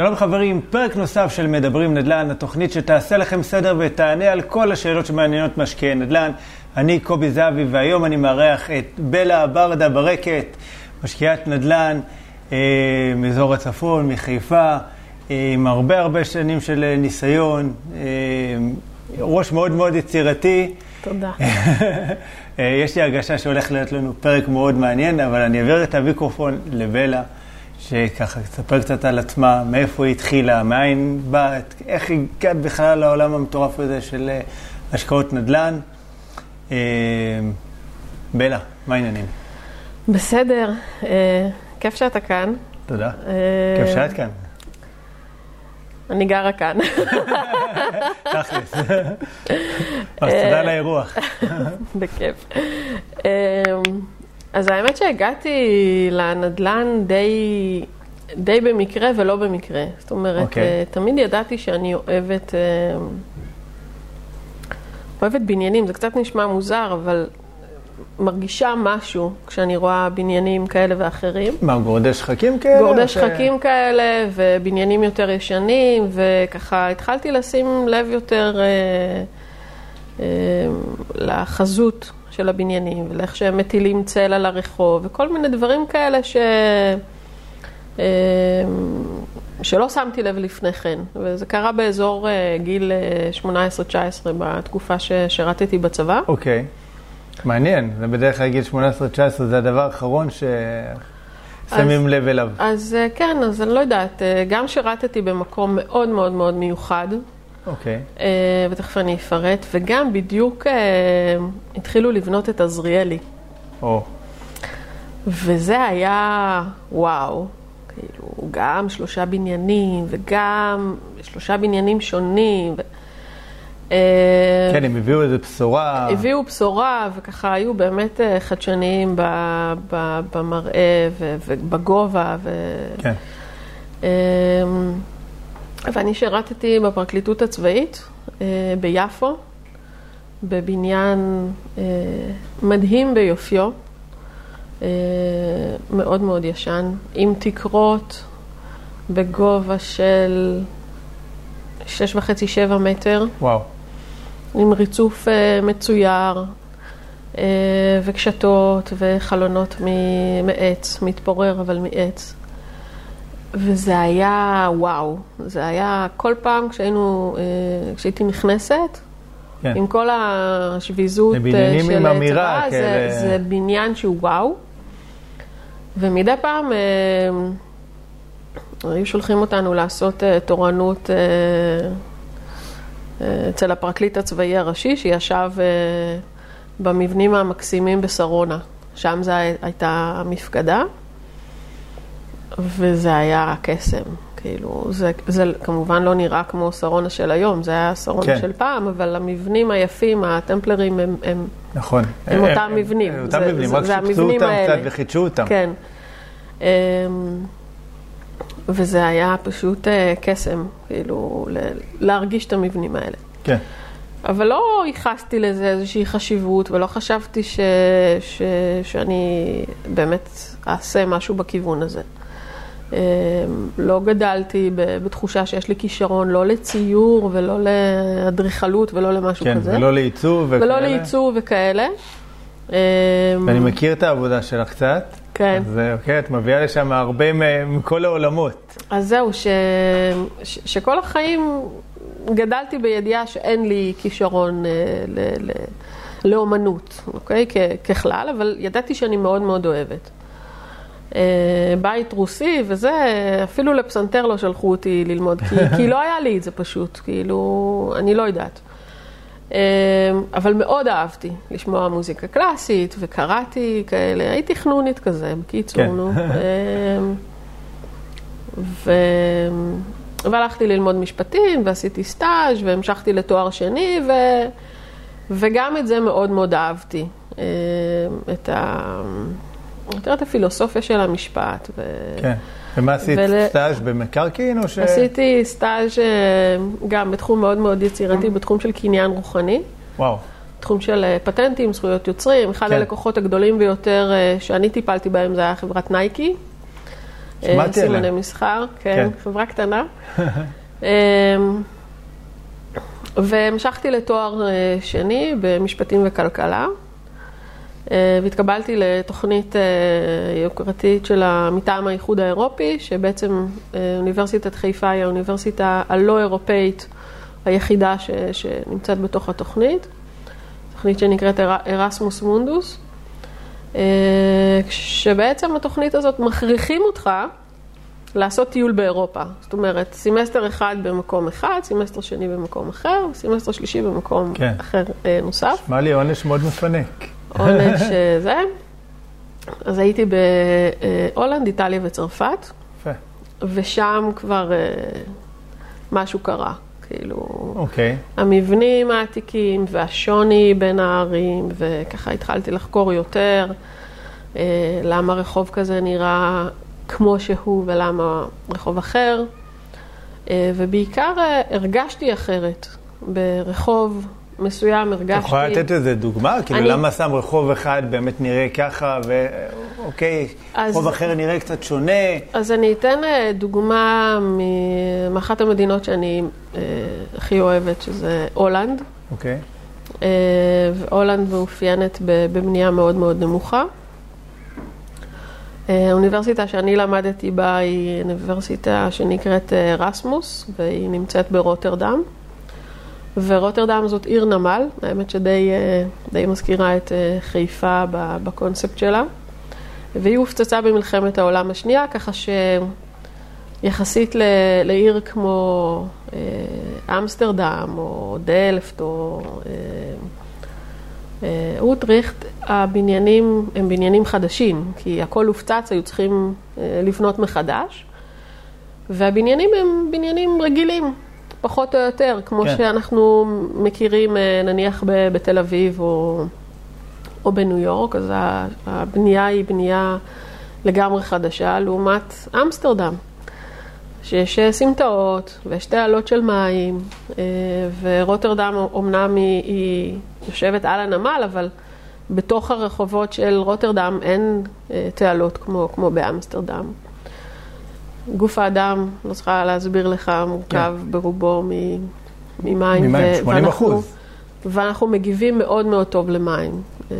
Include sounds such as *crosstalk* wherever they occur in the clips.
שלום חברים, פרק נוסף של מדברים נדל"ן, התוכנית שתעשה לכם סדר ותענה על כל השאלות שמעניינות משקיעי נדל"ן. אני קובי זהבי והיום אני מארח את בלה ברדה ברקת, משקיעת נדל"ן אה, מאזור הצפון, מחיפה, אה, עם הרבה הרבה שנים של ניסיון, אה, ראש מאוד מאוד יצירתי. תודה. *laughs* אה, יש לי הרגשה שהולך להיות לנו פרק מאוד מעניין, אבל אני אעביר את המיקרופון לבלה. שככה תספר קצת על עצמה, מאיפה היא התחילה, מאין באת, איך הגעת בכלל לעולם המטורף הזה של אה, השקעות נדל"ן. אה, בלה, מה העניינים? בסדר, אה, כיף שאתה כאן. תודה. כיף שאת כאן. אני גרה כאן. תכלס. אז תודה על האירוח. *laughs* בכיף. אז האמת שהגעתי לנדל"ן די, די במקרה ולא במקרה. זאת אומרת, okay. אוקיי. תמיד ידעתי שאני אוהבת, אוהבת בניינים. זה קצת נשמע מוזר, אבל מרגישה משהו כשאני רואה בניינים כאלה ואחרים. מה, גורדי שחקים כאלה? גורדי שחקים ש... כאלה, ובניינים יותר ישנים, וככה התחלתי לשים לב יותר אה, אה, לחזות של הבניינים, ולאיך שהם מטילים צל על הרחוב, וכל מיני דברים כאלה ש... אה, שלא שמתי לב לפני כן, וזה קרה באזור אה, גיל 18-19 אה, בתקופה ששירתתי בצבא. אוקיי, okay. מעניין, זה בדרך כלל גיל 18-19 זה הדבר האחרון ששמים לב אליו. אז כן, אז אני לא יודעת, גם שירתתי במקום מאוד מאוד מאוד מיוחד, אוקיי. Okay. Uh, ותכף אני אפרט, וגם בדיוק uh, התחילו לבנות את עזריאלי. או. Oh. וזה היה, וואו, כאילו, גם שלושה בניינים, וגם שלושה בניינים שונים. ו... Uh, כן, הם הביאו איזו בשורה. הביאו בשורה, וככה היו באמת חדשניים ב, ב, במראה ובגובה. ו... כן. ואני שירתתי בפרקליטות הצבאית אה, ביפו, בבניין אה, מדהים ביופיו, אה, מאוד מאוד ישן, עם תקרות בגובה של שש וחצי, שבע מטר. וואו. עם ריצוף מצויר, וקשתות וחלונות מעץ, מתפורר אבל מעץ. וזה היה וואו, זה היה כל פעם כשהיינו, אה, כשהייתי נכנסת, כן. עם כל השביזות אה, של צבא, זה, זה בניין שהוא וואו. ומדי פעם אה, היו שולחים אותנו לעשות תורנות אצל הפרקליט הצבאי הראשי, שישב במבנים המקסימים בשרונה. שם זו הייתה המפקדה. וזה היה קסם, כאילו, זה, זה כמובן לא נראה כמו שרונה של היום, זה היה שרונה כן. של פעם, אבל המבנים היפים, הטמפלרים הם, הם, נכון. הם, הם אותם הם, מבנים. הם אותם מבנים, רק שיפצו אותם האלה. קצת וחידשו אותם. כן. אמ, וזה היה פשוט אה, קסם, כאילו, להרגיש את המבנים האלה. כן. אבל לא ייחסתי לזה איזושהי חשיבות, ולא חשבתי ש, ש, שאני באמת אעשה משהו בכיוון הזה. אמ, לא גדלתי בתחושה שיש לי כישרון לא לציור ולא לאדריכלות ולא למשהו כן, כזה. כן, ולא לעיצוב וכאלה. ולא לעיצוב וכאלה. אמ, ואני מכיר את העבודה שלך קצת. כן. אז אוקיי, את מביאה לשם הרבה מכל העולמות. אז זהו, ש, ש, שכל החיים גדלתי בידיעה שאין לי כישרון אה, ל, ל, לאומנות, אוקיי? כ, ככלל, אבל ידעתי שאני מאוד מאוד אוהבת. אה, בית רוסי וזה, אפילו לפסנתר לא שלחו אותי ללמוד, כי, *laughs* כי לא היה לי את זה פשוט, כאילו, אני לא יודעת. אה, אבל מאוד אהבתי לשמוע מוזיקה קלאסית, וקראתי כאלה, הייתי חנונית כזה, בקיצור, כן. נו. *laughs* אה, ו... והלכתי ללמוד משפטים, ועשיתי סטאז', והמשכתי לתואר שני, ו... וגם את זה מאוד מאוד אהבתי. את ה... יותר את הפילוסופיה של המשפט. ו... כן. ומה עשית? ול... סטאז' במקרקעין או ש... עשיתי סטאז' אה, גם בתחום מאוד מאוד יצירתי, בתחום של קניין רוחני. וואו. תחום של אה, פטנטים, זכויות יוצרים. אחד כן. הלקוחות הגדולים ביותר אה, שאני טיפלתי בהם זה היה חברת נייקי. שמעתי עליה. סימני מסחר, כן, כן. חברה קטנה. *laughs* אמ, והמשכתי לתואר שני במשפטים וכלכלה, והתקבלתי לתוכנית אה, יוקרתית של מטעם האיחוד האירופי, שבעצם אה, אוניברסיטת חיפה היא האוניברסיטה הלא אירופאית היחידה ש, שנמצאת בתוך התוכנית, תוכנית שנקראת ארסמוס מונדוס, אה, שבעצם התוכנית הזאת מכריחים אותך לעשות טיול באירופה. זאת אומרת, סמסטר אחד במקום אחד, סמסטר שני במקום אחר, סמסטר שלישי במקום כן. אחר אה, נוסף. נשמע לי עונש מאוד מפנק. עונש אה, זה. אז הייתי בהולנד, איטליה וצרפת, יפה. ושם כבר אה, משהו קרה. כאילו, אוקיי. המבנים העתיקים והשוני בין הערים, וככה התחלתי לחקור יותר אה, למה רחוב כזה נראה כמו שהוא ולמה רחוב אחר. ובעיקר הרגשתי אחרת. ברחוב מסוים את הרגשתי... יכולה לתת איזה דוגמה? כאילו, אני- למה שם רחוב אחד באמת נראה ככה, ואוקיי, אז- רחוב אחר נראה קצת שונה? אז אני אתן אה, דוגמה מאחת המדינות שאני אה, הכי אוהבת, שזה הולנד. אוקיי. אה, והולנד מאופיינת בבנייה מאוד מאוד נמוכה. האוניברסיטה שאני למדתי בה היא אוניברסיטה שנקראת רסמוס, והיא נמצאת ברוטרדם. ורוטרדם זאת עיר נמל, האמת שדי אה, די מזכירה את אה, חיפה בקונספט שלה. והיא הופצצה במלחמת העולם השנייה, ככה שיחסית ל- לעיר כמו אה, אמסטרדם או דלפט או אוטריכט, הבניינים הם בניינים חדשים, כי הכל הופצץ, היו צריכים לבנות מחדש, והבניינים הם בניינים רגילים, פחות או יותר, כמו כן. שאנחנו מכירים אה, נניח בתל אביב או, או בניו יורק, אז הבנייה היא בנייה לגמרי חדשה, לעומת אמסטרדם. שיש אה, סמטאות ויש תעלות של מים, אה, ורוטרדם אומנם היא, היא יושבת על הנמל, אבל בתוך הרחובות של רוטרדם אין תעלות כמו, כמו באמסטרדם. גוף האדם, לא צריכה להסביר לך, מורכב ברובו מ- ממים. ממים, ו- 80 ואנחנו- אחוז. ואנחנו מגיבים מאוד מאוד טוב למים. אה,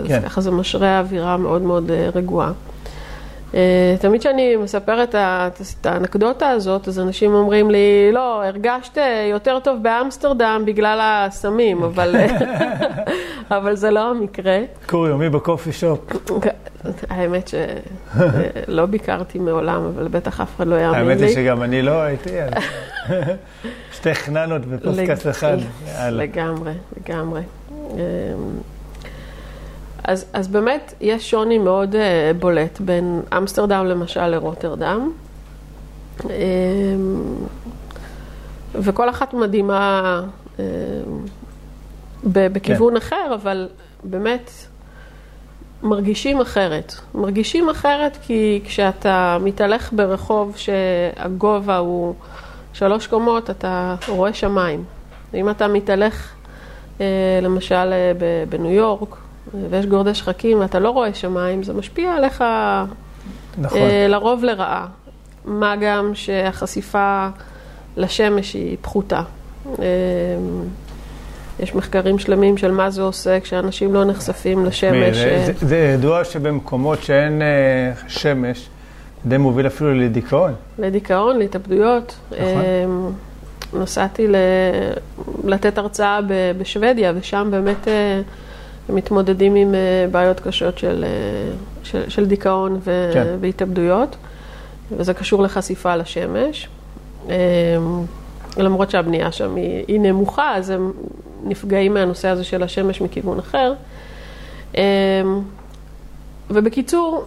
אז כן. ככה זה משרה אווירה מאוד מאוד אה, רגועה. אה, תמיד כשאני מספרת את האנקדוטה הזאת, אז אנשים אומרים לי, לא, הרגשת יותר טוב באמסטרדם בגלל הסמים, אבל, *laughs* אבל זה לא המקרה. קור יומי בקופי שופ. האמת שלא *laughs* ביקרתי מעולם, אבל בטח אף אחד לא יאמין האמת לי. היא שגם אני לא הייתי, *laughs* שתי חננות בפוסקאסט לג- אחד. לגמרי, לגמרי. אז, אז באמת יש שוני מאוד אה, בולט בין אמסטרדם למשל לרוטרדם. אמ, וכל אחת מדהימה אמ, ב- בכיוון כן. אחר, אבל באמת מרגישים אחרת. מרגישים אחרת כי כשאתה מתהלך ברחוב שהגובה הוא שלוש קומות, אתה רואה שמיים. אם אתה מתהלך אה, למשל ב- בניו יורק, ויש גורדי שחקים ואתה לא רואה שמיים, זה משפיע עליך נכון. אה, לרוב לרעה. מה גם שהחשיפה לשמש היא פחותה. אה, יש מחקרים שלמים של מה זה עושה כשאנשים לא נחשפים לשמש. זה- אה, זה- זה ידוע שבמקומות שאין אה, שמש, זה מוביל אפילו לדיכאון. לדיכאון, להתאבדויות. נכון. נכון. נסעתי ל... לתת הרצאה ב... בשוודיה, ושם באמת אה, הם מתמודדים עם אה, בעיות קשות של, אה, של, של דיכאון ו... כן. והתאבדויות, וזה קשור לחשיפה לשמש. אה, למרות שהבנייה שם היא, היא נמוכה, אז הם נפגעים מהנושא הזה של השמש מכיוון אחר. ובקיצור,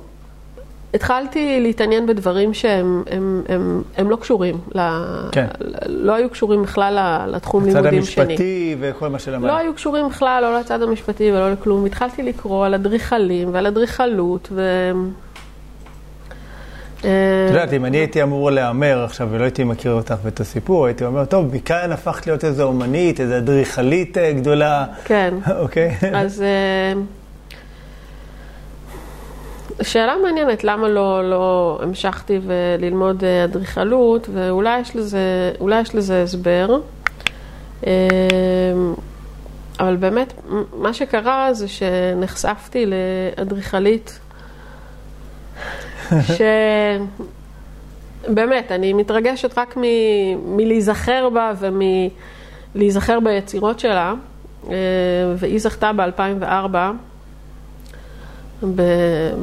התחלתי להתעניין בדברים שהם הם, הם, הם לא קשורים, ל, כן. לא היו קשורים בכלל לתחום לימודים שני. המשפטי וכל מה שלמד. לא היו קשורים בכלל, לא לצד המשפטי ולא לכלום. התחלתי לקרוא על אדריכלים ועל אדריכלות, ו... אה, את יודעת, אם אני הייתי אמור להמר עכשיו ולא הייתי מכיר אותך ואת הסיפור, הייתי אומר, טוב, מכאן הפכת להיות איזו אומנית, איזו אדריכלית אה, גדולה, כן. *laughs* אוקיי? אז אה, שאלה מעניינת, למה לא, לא המשכתי ללמוד אה, אדריכלות, ואולי יש לזה, יש לזה הסבר. אמ, אבל באמת, מה שקרה זה שנחשפתי לאדריכלית, *laughs* שבאמת, אני מתרגשת רק מ- מלהיזכר בה ומלהיזכר ביצירות שלה, אה, והיא זכתה ב-2004.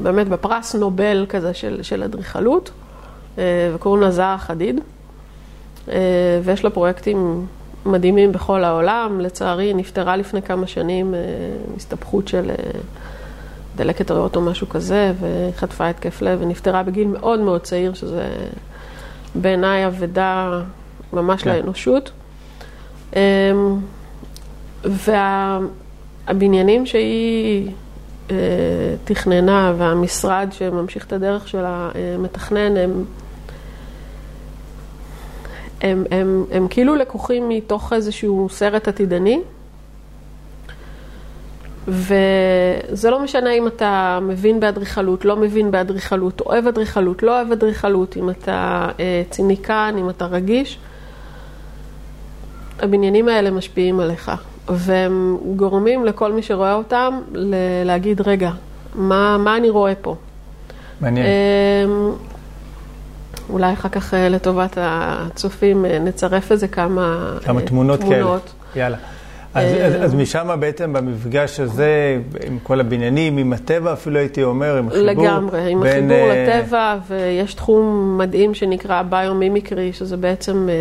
באמת בפרס נובל כזה של, של אדריכלות, אה, וקוראים לה זהר חדיד, אה, ויש לה פרויקטים מדהימים בכל העולם. לצערי, נפטרה לפני כמה שנים, הסתבכות של דלקת ריאות או משהו כזה, וחטפה התקף לב, ונפטרה בגיל מאוד מאוד צעיר, שזה בעיניי אבדה ממש כן. לאנושות. והבניינים שהיא אה, תכננה והמשרד שממשיך את הדרך שלה מתכנן, הם, הם, הם, הם כאילו לקוחים מתוך איזשהו סרט עתידני. וזה לא משנה אם אתה מבין באדריכלות, לא מבין באדריכלות, אוהב אדריכלות, לא אוהב אדריכלות, אם אתה אה, ציניקן, אם אתה רגיש, הבניינים האלה משפיעים עליך. והם גורמים לכל מי שרואה אותם להגיד, רגע, מה, מה אני רואה פה? מעניין. אמ, אולי אחר כך אה, לטובת הצופים אה, נצרף איזה כמה, כמה תמונות, תמונות כאלה. יאללה. אז, אז, אז משם בעצם במפגש הזה, עם כל הבניינים, עם הטבע אפילו הייתי אומר, עם החיבור. לגמרי, עם בין, החיבור לטבע, ויש תחום מדהים שנקרא ביומימיקרי, שזה בעצם אה,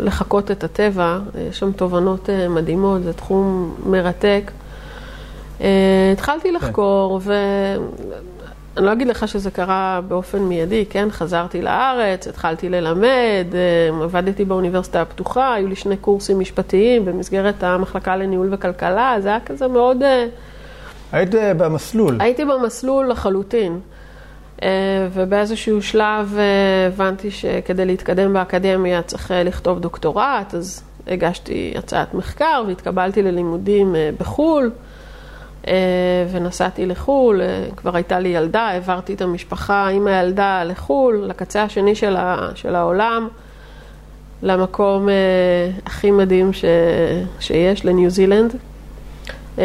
לחקות את הטבע, יש שם תובנות אה, מדהימות, זה תחום מרתק. אה, התחלתי כן. לחקור, ואני לא אגיד לך שזה קרה באופן מיידי, כן? חזרתי לארץ, התחלתי ללמד, עבדתי באוניברסיטה הפתוחה, היו לי שני קורסים משפטיים במסגרת המחלקה לניהול וכלכלה, זה היה כזה מאוד... היית במסלול. הייתי במסלול לחלוטין. אה, ובאיזשהו שלב אה, הבנתי שכדי להתקדם באקדמיה צריך אה, לכתוב דוקטורט, אז הגשתי הצעת מחקר והתקבלתי ללימודים בחו"ל. ונסעתי לחו"ל, כבר הייתה לי ילדה, העברתי את המשפחה עם הילדה לחו"ל, לקצה השני של, ה, של העולם, למקום הכי מדהים ש, שיש, לניו זילנד. אמ,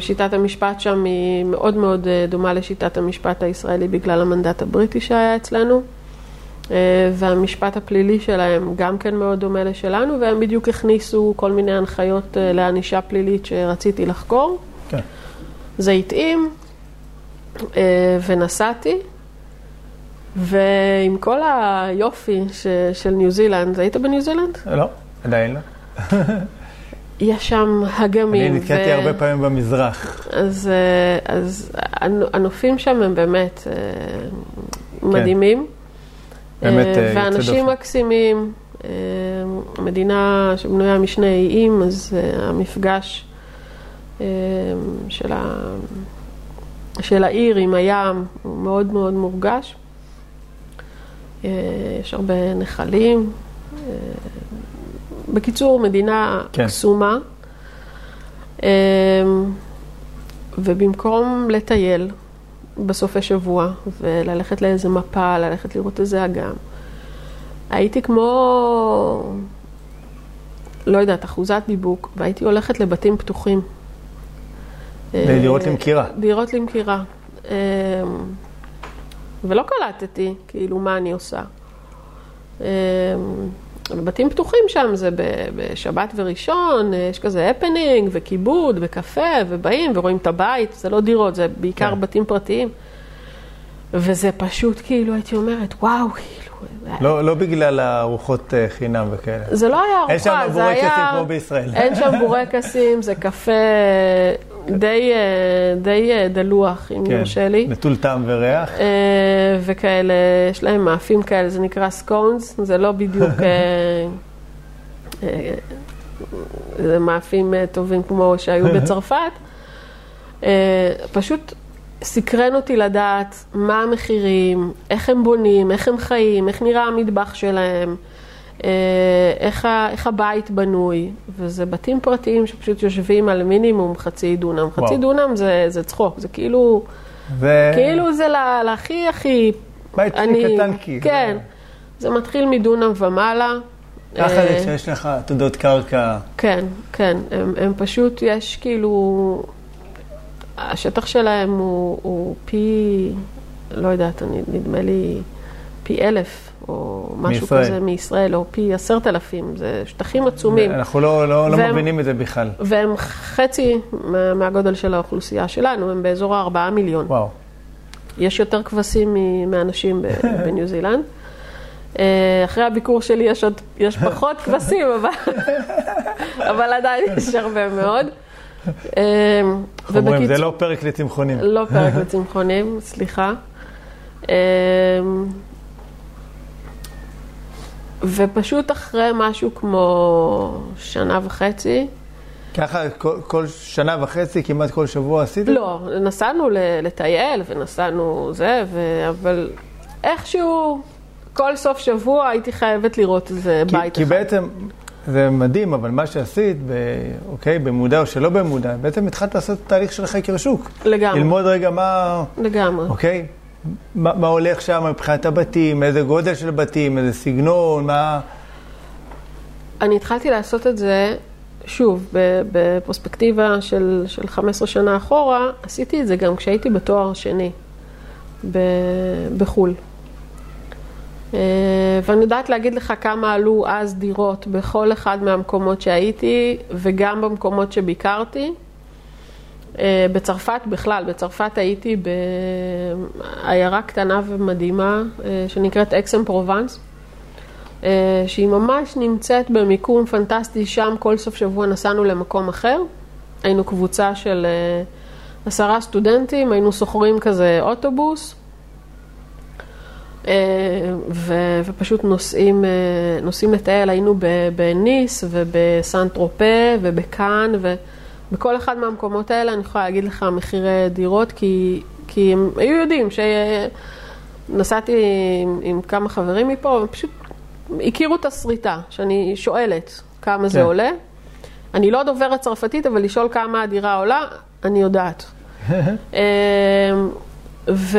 שיטת המשפט שם היא מאוד מאוד אה, דומה לשיטת המשפט הישראלי בגלל המנדט הבריטי שהיה אצלנו. אה, והמשפט הפלילי שלהם גם כן מאוד דומה לשלנו, והם בדיוק הכניסו כל מיני הנחיות אה, לענישה פלילית שרציתי לחקור. כן. זה התאים, ונסעתי, ועם כל היופי של ניו זילנד, היית בניו זילנד? לא, עדיין לא. *laughs* יש שם אגמים. אני נתקעתי ו... הרבה פעמים במזרח. אז, אה, אז הנופים שם הם באמת אה, כן. מדהימים. באמת אה, ואנשים מקסימים. מדינה שבנויה משני איים, אז המפגש של, ה... של העיר עם הים הוא מאוד מאוד מורגש. יש הרבה נחלים. בקיצור, מדינה כן. קסומה. אמ, ובמקום לטייל בסופי שבוע וללכת לאיזה מפה, ללכת לראות איזה אגם, הייתי כמו, לא יודעת, אחוזת דיבוק, והייתי הולכת לבתים פתוחים. לדירות אה, למכירה. דירות למכירה. אמ, ולא קלטתי, כאילו, מה אני עושה. בבתים פתוחים שם זה בשבת וראשון, יש כזה הפנינג וכיבוד וקפה, ובאים ורואים את הבית, זה לא דירות, זה בעיקר כן. בתים פרטיים. וזה פשוט כאילו, הייתי אומרת, וואו, כאילו... לא, לא בגלל הארוחות אה, חינם וכאלה. זה לא היה ארוחה, זה היה... אין שם בורקסים כמו בישראל. אין שם בורקסים, זה קפה די, אה, די אה, דלוח, אם כן, יורשה לי. נטול טעם וריח. וכאלה, יש להם מאפים כאלה, זה נקרא סקונס, זה לא בדיוק... זה מאפים טובים כמו שהיו *laughs* בצרפת. פשוט סקרן אותי לדעת מה המחירים, איך הם בונים, איך הם חיים, איך נראה המטבח שלהם, אה, איך, איך הבית בנוי, וזה בתים פרטיים שפשוט יושבים על מינימום חצי דונם. וואו. חצי דונם זה, זה צחוק, זה כאילו ו... כאילו זה ל- להכי הכי... בית שלי קטן כאילו. כן. זה מתחיל מדונם ומעלה. ככה אה, זה כשיש לך עתודות קרקע. כן, כן. הם, הם פשוט, יש כאילו... השטח שלהם הוא, הוא פי, לא יודעת, אני, נדמה לי פי אלף, או משהו מישראל. כזה מישראל, או פי עשרת אלפים. זה שטחים עצומים. אנחנו לא, לא, לא והם- מבינים את זה בכלל. והם חצי מה- מהגודל של האוכלוסייה שלנו, הם באזור הארבעה מיליון. וואו. יש יותר כבשים מאנשים *laughs* בניו זילנד. אה, אחרי הביקור שלי יש, עוד, יש פחות כבשים, אבל, *laughs* אבל עדיין יש הרבה מאוד. אה, אומרים, זה לא פרק לצמחונים. לא פרק לצמחונים, סליחה. ופשוט אחרי משהו כמו שנה וחצי, ככה כל, כל שנה וחצי, כמעט כל שבוע עשית? לא, נסענו לטייל ונסענו זה, ו... אבל איכשהו כל סוף שבוע הייתי חייבת לראות איזה כי, בית כי אחד. בעצם, זה מדהים, אבל מה שעשית, ב, אוקיי, במודע או שלא במודע, בעצם התחלת לעשות תהליך של חקר שוק. לגמרי, ללמוד רגע מה, לגמרי. אוקיי, מה, מה הולך שם מבחינת הבתים, איזה גודל של בתים, איזה סגנון, מה... אני התחלתי לעשות את זה, שוב, ב- בפרספקטיבה של, של 15 שנה אחורה, עשיתי את זה גם כשהייתי בתואר שני ב- בחו"ל. אה, ואני יודעת להגיד לך כמה עלו אז דירות בכל אחד מהמקומות שהייתי, וגם במקומות שביקרתי. אה, בצרפת בכלל, בצרפת הייתי בעיירה קטנה ומדהימה אה, שנקראת אקסם פרובנס. אה, שהיא ממש נמצאת במיקום פנטסטי, שם כל סוף שבוע נסענו למקום אחר. היינו קבוצה של עשרה סטודנטים, היינו שוכרים כזה אוטובוס, ו- ופשוט נוסעים, נוסעים לטייל, היינו בניס ובסן טרופה ובקאן, ובכל אחד מהמקומות האלה אני יכולה להגיד לך מחירי דירות, כי, כי הם היו יודעים שנסעתי עם, עם כמה חברים מפה, ופשוט הכירו את הסריטה, שאני שואלת כמה זה כן. עולה. אני לא דוברת צרפתית, אבל לשאול כמה הדירה עולה, אני יודעת. *laughs* אמ, ו...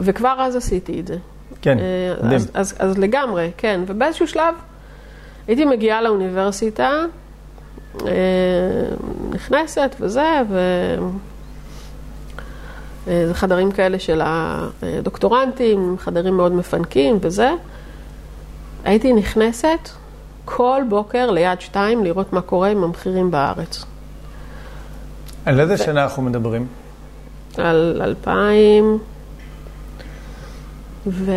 וכבר אז עשיתי את זה. כן, אה, מדהים. אז, אז, אז לגמרי, כן. ובאיזשהו שלב הייתי מגיעה לאוניברסיטה, אה, נכנסת וזה, ו... אה, זה חדרים כאלה של הדוקטורנטים, חדרים מאוד מפנקים וזה. הייתי נכנסת כל בוקר ליד שתיים לראות מה קורה עם המחירים בארץ. על איזה שנה אנחנו מדברים? על 2000 ו...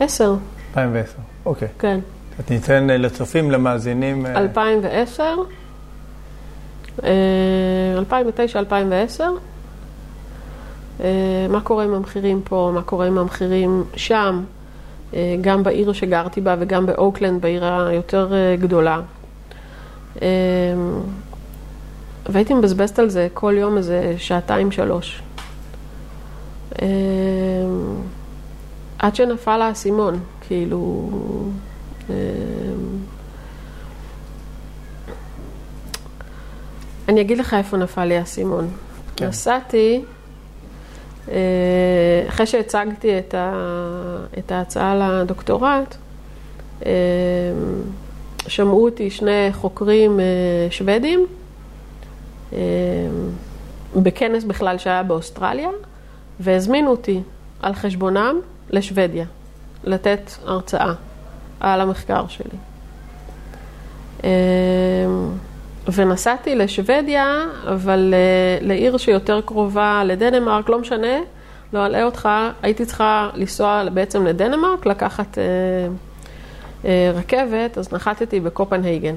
10, 2010. אוקיי. כן. את ניתן אה, לצופים, למאזינים. אה, 2010, 2009-2010. אה, מה קורה עם המחירים פה, מה קורה עם המחירים שם, אה, גם בעיר שגרתי בה וגם באוקלנד, בעיר היותר אה, גדולה. אה, והייתי מבזבזת על זה כל יום איזה שעתיים, שלוש. אה, עד שנפל האסימון, כאילו... אה, אני אגיד לך איפה נפל לי האסימון. כן. נסעתי, אה, אחרי שהצגתי את, ה, את ההצעה לדוקטורט, אה, שמעו אותי שני חוקרים אה, שוודים, בכנס בכלל שהיה באוסטרליה, והזמינו אותי על חשבונם לשוודיה, לתת הרצאה על המחקר שלי. אה, ונסעתי לשוודיה, אבל אה, לעיר שיותר קרובה לדנמרק, לא משנה, לא אלאה אותך, הייתי צריכה לנסוע בעצם לדנמרק, לקחת אה, אה, רכבת, אז נחתתי בקופנהייגן.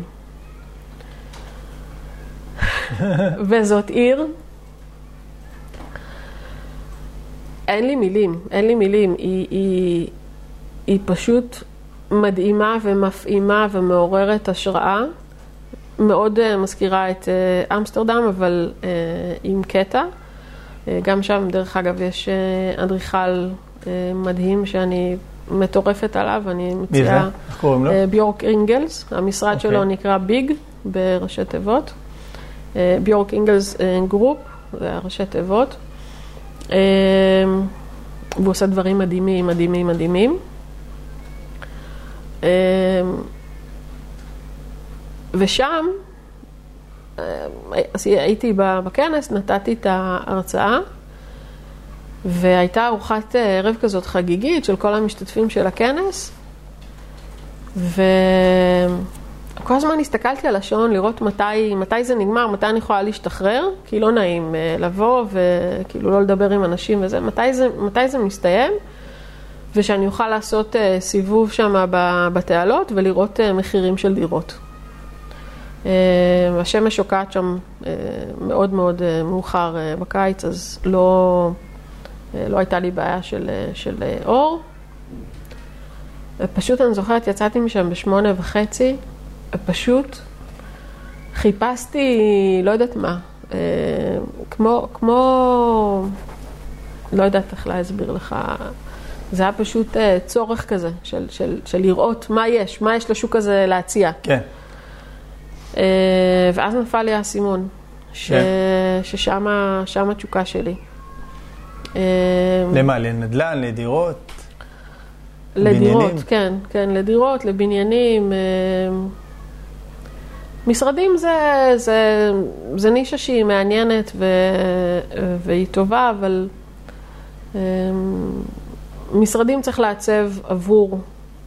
*laughs* וזאת עיר, אין לי מילים, אין לי מילים, היא, היא, היא פשוט מדהימה ומפעימה ומעוררת השראה. מאוד אה, מזכירה את אה, אמסטרדם, אבל אה, עם קטע. אה, גם שם, דרך אגב, יש אה, אדריכל אה, מדהים שאני מטורפת עליו, אני מי מציעה... זה? איך קוראים לו? אה, Bjarke Ingels, המשרד אוקיי. שלו נקרא BIG, בראשי תיבות. אה, Bjarke Ingels אה, Group, זה הראשי תיבות. אה, והוא עושה דברים מדהימים, מדהימים, מדהימים. אה, ושם, אז הייתי בכנס, נתתי את ההרצאה, והייתה ארוחת ערב כזאת חגיגית של כל המשתתפים של הכנס, וכל הזמן הסתכלתי על השעון לראות מתי, מתי זה נגמר, מתי אני יכולה להשתחרר, כי לא נעים לבוא וכאילו לא לדבר עם אנשים וזה, מתי זה, מתי זה מסתיים, ושאני אוכל לעשות סיבוב שם בתעלות ולראות מחירים של דירות. השמש שוקעת שם מאוד מאוד מאוחר בקיץ, אז לא, לא הייתה לי בעיה של, של אור. ופשוט אני זוכרת, יצאתי משם בשמונה וחצי, ופשוט חיפשתי, לא יודעת מה, כמו, כמו, לא יודעת איך להסביר לך, זה היה פשוט צורך כזה, של, של, של לראות מה יש, מה יש לשוק הזה להציע. כן. ואז נפל לי האסימון, ש... כן. ששם התשוקה שלי. למה? לנדל"ן, לדירות? לדירות, בניינים? כן, כן, לדירות, לבניינים. משרדים זה, זה, זה נישה שהיא מעניינת ו, והיא טובה, אבל משרדים צריך לעצב עבור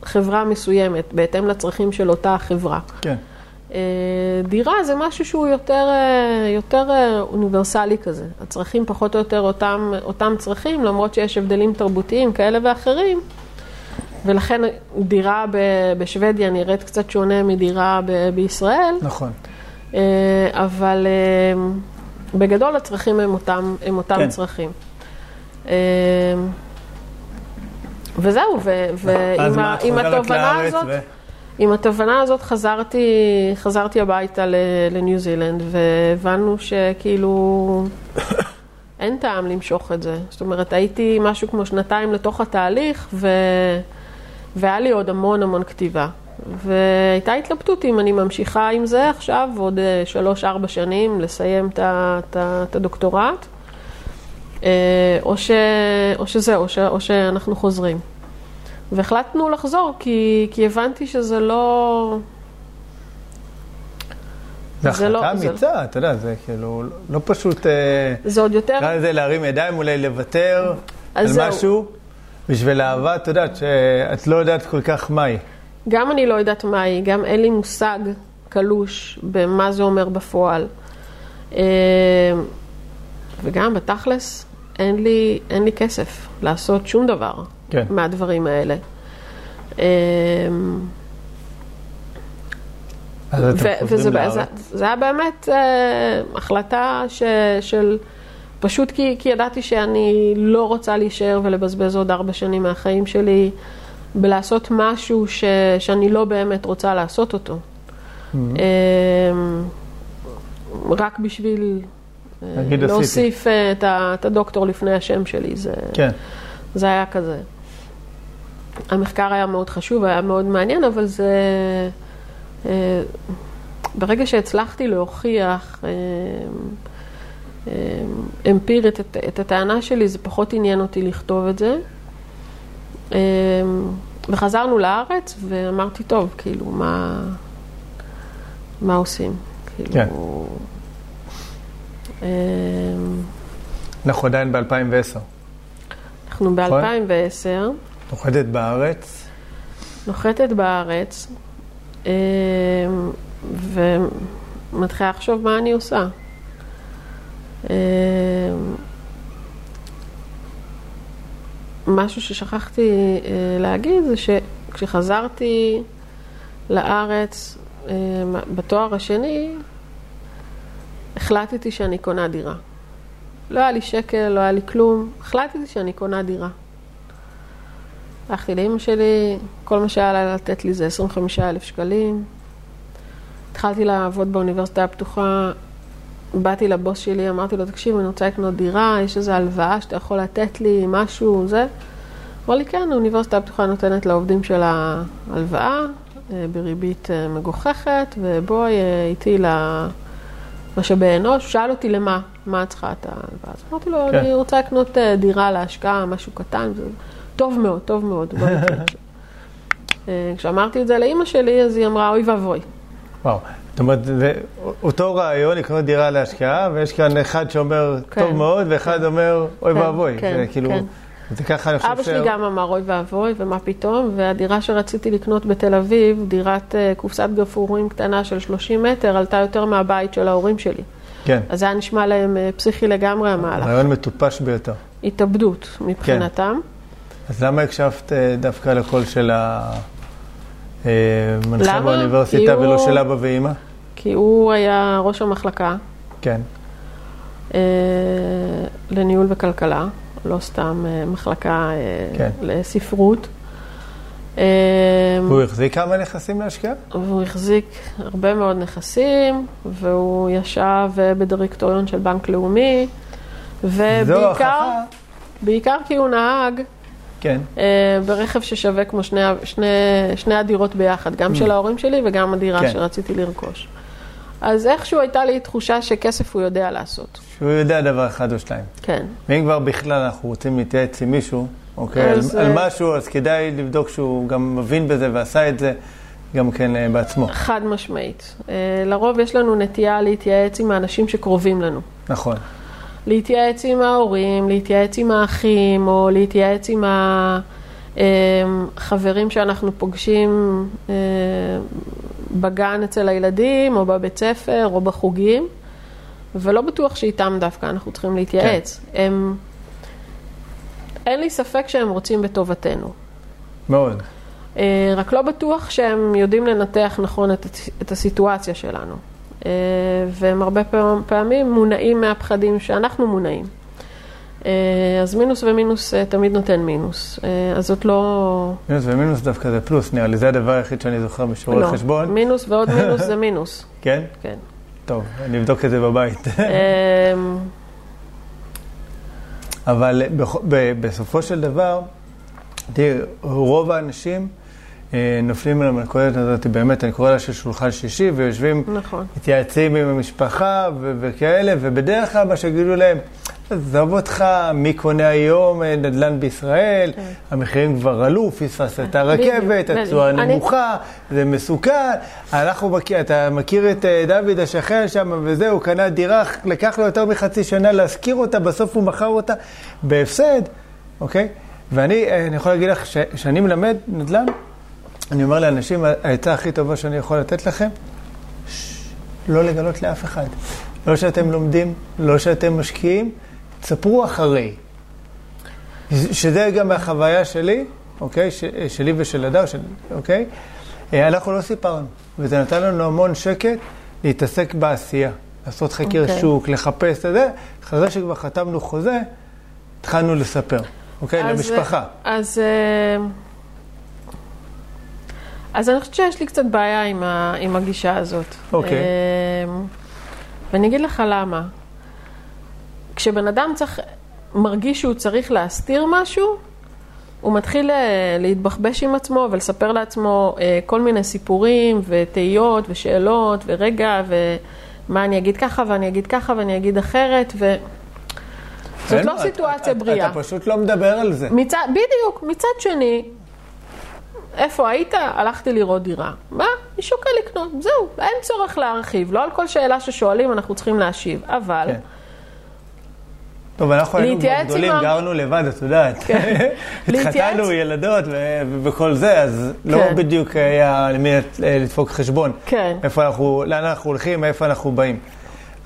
חברה מסוימת, בהתאם לצרכים של אותה חברה. כן. דירה זה משהו שהוא יותר, יותר אוניברסלי כזה. הצרכים פחות או יותר אותם, אותם צרכים, למרות שיש הבדלים תרבותיים כאלה ואחרים. ולכן דירה בשוודיה נראית קצת שונה מדירה ב- בישראל. נכון. אבל בגדול הצרכים הם אותם, הם אותם כן. צרכים. וזהו, ועם התובנה הזאת... עם התובנה הזאת חזרתי, חזרתי הביתה לניו זילנד, והבנו שכאילו *coughs* אין טעם למשוך את זה. זאת אומרת, הייתי משהו כמו שנתיים לתוך התהליך, ו... והיה לי עוד המון המון כתיבה. והייתה התלבטות אם אני ממשיכה עם זה עכשיו, עוד שלוש-ארבע שנים, לסיים את הדוקטורט, או, ש... או שזהו, או, ש... או שאנחנו חוזרים. והחלטנו לחזור, כי, כי הבנתי שזה לא... החלטה לא, אמיצה, זה... אתה יודע, זה כאילו לא פשוט... זה עוד יותר... נקרא לזה להרים ידיים, אולי לוותר על זהו. משהו, בשביל אהבה, אתה יודעת, שאת לא יודעת כל כך מהי. גם אני לא יודעת מהי, גם אין לי מושג קלוש במה זה אומר בפועל. וגם בתכלס, אין לי, אין לי כסף לעשות שום דבר. כן. מהדברים האלה. וזה זה, היה באמת uh, החלטה ש, של, פשוט כי, כי ידעתי שאני לא רוצה להישאר ולבזבז עוד ארבע שנים מהחיים שלי בלעשות משהו ש, שאני לא באמת רוצה לעשות אותו. Mm-hmm. Um, רק בשביל uh, להוסיף uh, את, את הדוקטור לפני השם שלי, זה, כן. זה היה כזה. המחקר היה מאוד חשוב, היה מאוד מעניין, אבל זה... אה, ברגע שהצלחתי להוכיח אה, אה, אמפירית את, את הטענה שלי, זה פחות עניין אותי לכתוב את זה. וחזרנו לארץ, ואמרתי, טוב, כאילו, מה, מה עושים? כאילו... כן. אנחנו עדיין ב-2010. אנחנו ב-2010. נוחתת בארץ? נוחתת בארץ, אמ, ומתחילה לחשוב מה אני עושה. אמ, משהו ששכחתי אה, להגיד זה שכשחזרתי לארץ בתואר השני, החלטתי שאני קונה דירה. לא היה לי שקל, לא היה לי כלום, החלטתי שאני קונה דירה. הלכתי לאמא שלי, כל מה שהיה לה לתת לי זה 25 אלף שקלים. התחלתי לעבוד באוניברסיטה הפתוחה, באתי לבוס שלי, אמרתי לו, תקשיב, אני רוצה לקנות דירה, יש איזו הלוואה שאתה יכול לתת לי, משהו, זה. אמר לי, כן, האוניברסיטה הפתוחה נותנת לעובדים של ההלוואה אה, בריבית אה, מגוחכת, ובואי אה, איתי למשאבי אנוש. שאל אותי למה. מה את צריכה את ההלוואה? אז אמרתי לו, כן. אני רוצה לקנות אה, דירה להשקעה, משהו קטן. זה טוב מאוד, טוב מאוד. בוא נקנה את זה." אה, כשאמרתי את זה לאימא שלי, אז היא אמרה, אוי ואבוי. וואו. זאת אומרת, זה אותו רעיון לקנות דירה להשקעה, ויש כאן אחד שאומר כן. טוב מאוד, ואחד אומר אוי כן, ואבוי. כן, כאילו, כן. זה ככה אני חושב אבא שלי גם אמר, אוי ואבוי, ומה פתאום, והדירה שרציתי לקנות בתל אביב, דירת אה, קופסת גפרורים קטנה של 30 מטר, עלתה יותר מהבית של ההורים שלי. כן, אז זה היה נשמע להם אה, פסיכי לגמרי המהלך. רעיון מטופש ביותר. התאבדות מבחינתם. אז למה הקשבת אה, דווקא לקול של המנחה? באוניברסיטה ולא הוא- של אבא ואימא? כי הוא היה ראש המחלקה כן. אה, לניהול וכלכלה, לא סתם אה, מחלקה אה, כן. לספרות. אה, והוא החזיק כמה נכסים להשקיע? והוא החזיק הרבה מאוד נכסים, והוא ישב בדירקטוריון של בנק לאומי, ובעיקר. בעיקר כי הוא נהג כן. ברכב ששווה כמו שני, שני, שני הדירות ביחד, גם של ההורים שלי וגם הדירה Mm. כן. שרציתי לרכוש. אז איכשהו הייתה לי תחושה שכסף הוא יודע לעשות. שהוא יודע דבר אחד או שתיים. כן. ואם כבר בכלל אנחנו רוצים להתייעץ עם מישהו, אוקיי, על, אז, על אה, משהו, אז כדאי לבדוק שהוא גם מבין בזה ועשה את זה גם כן אה, בעצמו. חד משמעית. אה, לרוב יש לנו נטייה להתייעץ עם האנשים שקרובים לנו. נכון. להתייעץ עם ההורים, להתייעץ עם האחים, או להתייעץ עם החברים שאנחנו פוגשים בגן אצל הילדים, או בבית ספר, או בחוגים, ולא בטוח שאיתם דווקא אנחנו צריכים להתייעץ. הם... אין לי ספק שהם רוצים בטובתנו. מאוד. אה, רק לא בטוח שהם יודעים לנתח נכון את, את הסיטואציה שלנו. אה, והם הרבה פעמים מונעים מהפחדים שאנחנו מונעים. אה, אז מינוס ומינוס אה, תמיד נותן מינוס. אה, אז זאת לא... מינוס ומינוס דווקא זה פלוס, נראה לי. זה הדבר היחיד שאני זוכר בשיעורי לא. חשבון. מינוס ועוד *laughs* מינוס זה מינוס. כן? כן. טוב, אני אבדוק את זה בבית. אה, אבל בסופו של דבר, תראי, רוב האנשים נופלים על המלכודת הזאת, באמת, אני קורא לה של שולחן שישי, ויושבים, נכון. מתייעצים עם המשפחה וכאלה, ובדרך כלל מה שיגידו להם, עזוב אותך, מי קונה היום אה, נדל"ן בישראל, כן. המחירים כבר עלו, פספסת את בדיוק, הרכבת. התשואה אני- נמוכה, זה מסוכן. אנחנו אתה מכיר את אה, דוד השכן שם וזהו, הוא קנה דירה, לקח לו יותר מחצי שנה להשכיר אותה, בסוף הוא מכר אותה בהפסד, אוקיי? ואני אה, אני יכול להגיד לך ש- שאני מלמד נדל"ן, אני אומר לאנשים, העצה הכי טובה שאני יכול לתת לכם, ש- לא לגלות לאף אחד. לא שאתם לומדים, לא שאתם משקיעים, תספרו אחרי. שזה גם מהחוויה שלי, אוקיי? ש, שלי ושל הדר, של, אוקיי? אה, אנחנו לא סיפרנו, וזה נתן לנו המון שקט להתעסק בעשייה. לעשות חקר אוקיי. שוק, לחפש את זה. אחרי שכבר חתמנו חוזה, התחלנו לספר, אוקיי? אז, למשפחה. אז, אה, אז אני חושבת שיש לי קצת בעיה עם, ה, עם הגישה הזאת. אוקיי. אה, ואני אגיד לך למה. כשבן אדם צריך, מרגיש שהוא צריך להסתיר משהו, הוא מתחיל אה, להתבחבש עם עצמו ולספר לעצמו אה, כל מיני סיפורים ותהיות ושאלות ורגע ומה אני אגיד ככה ואני אגיד ככה ואני אגיד אחרת ו... זאת לא סיטואציה אתה- בריאה. אתה פשוט לא מדבר על זה. מצד, בדיוק, מצד שני, איפה היית? הלכתי לראות דירה. מה? אני שוקל לקנות, זהו, אין צורך להרחיב. לא על כל שאלה ששואלים אנחנו צריכים להשיב, אבל... כן. טוב, אנחנו היינו כבר גדולים, גרנו לבד, את יודעת. כן. *laughs* התחתנו, ילדות וכל זה, אז לא כן. בדיוק היה למי לדפוק חשבון. כן. איפה אנחנו, לאן אנחנו הולכים, מאיפה אנחנו באים.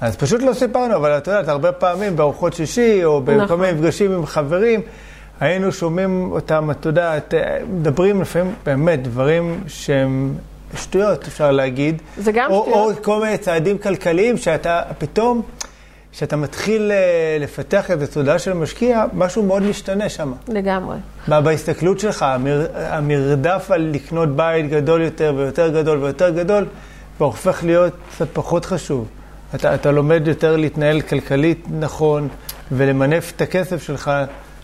אז פשוט לא סיפרנו, אבל את יודעת, הרבה פעמים בארוחות שישי, או בכל נכון. מיני מפגשים עם חברים, היינו שומעים אותם, את יודעת, מדברים לפעמים באמת דברים שהם שטויות, אפשר להגיד. זה גם או, שטויות. או כל מיני צעדים כלכליים שאתה פתאום, כשאתה מתחיל אה, לפתח את התודעה של המשקיע, משהו מאוד משתנה שם. לגמרי. בה- בהסתכלות שלך, המר, המרדף על לקנות בית גדול יותר ויותר גדול ויותר גדול, כבר הופך להיות קצת פחות חשוב. אתה, אתה לומד יותר להתנהל כלכלית נכון ולמנף את הכסף שלך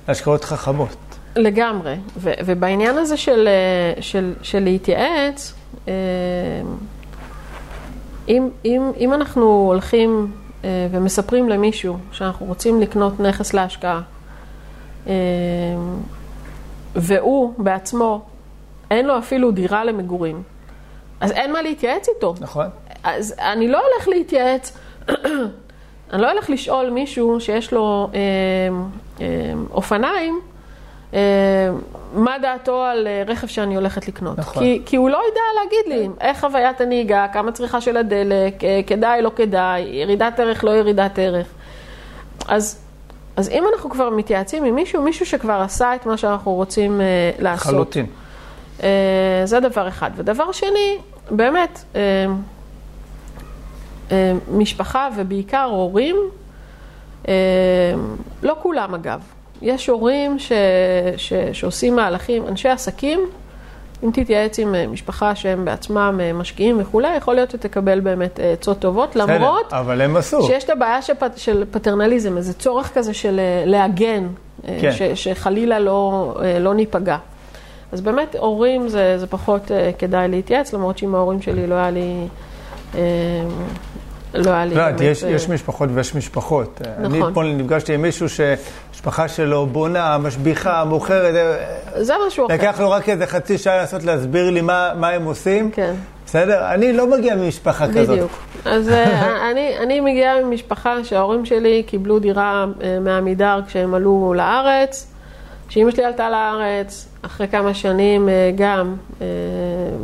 להשקעות חכמות. לגמרי. ו- ובעניין הזה של, אה, של, של להתייעץ, אה, אם, אם, אם אנחנו הולכים ומספרים למישהו שאנחנו רוצים לקנות נכס להשקעה, אה, והוא בעצמו, אין לו אפילו דירה למגורים, אז אין מה להתייעץ איתו. נכון. אז אני לא הולך להתייעץ, *clears throat* אני לא הולך לשאול מישהו שיש לו אה, אה, אופניים, אה, מה דעתו על אה, רכב שאני הולכת לקנות. נכון. כי, כי הוא לא יודע להגיד לי איך חוויית הנהיגה, כמה צריכה של הדלק, אה, כדאי, לא כדאי, ירידת ערך, לא ירידת ערך. אז, אז אם אנחנו כבר מתייעצים עם מישהו, מישהו שכבר עשה את מה שאנחנו רוצים אה, לעשות. לחלוטין. אה, זה דבר אחד. ודבר שני, באמת, אה, אה, משפחה ובעיקר הורים, אה, לא כולם אגב, יש הורים ש, ש, שעושים מהלכים, אנשי עסקים, אם תתייעץ עם אה, משפחה שהם בעצמם אה, משקיעים וכולי, יכול להיות שתקבל באמת אה, עצות טובות, למרות בסדר, אבל הם עשו. שיש את הבעיה של, פט- של פטרנליזם, איזה צורך כזה של להגן, כן. ש, שחלילה לא, לא ניפגע. אז באמת, הורים זה, זה פחות כדאי להתייעץ, למרות שעם ההורים שלי לא היה לי... לא היה לי לא, באמת... יש, יש משפחות ויש משפחות. אני נכון. אתמול נפגשתי עם מישהו שמשפחה שלו בונה, משביחה, מוכרת, אה, זה משהו אחר. לקח לו רק איזה חצי שעה לנסות להסביר לי מה, מה הם עושים. כן. בסדר? אני לא מגיע ממשפחה כזאת. בדיוק. אז אה, *laughs* אני, אני מגיעה ממשפחה שההורים שלי קיבלו דירה אה, מעמידר כשהם עלו לארץ. כשאימא שלי עלתה לארץ, אחרי כמה שנים גם,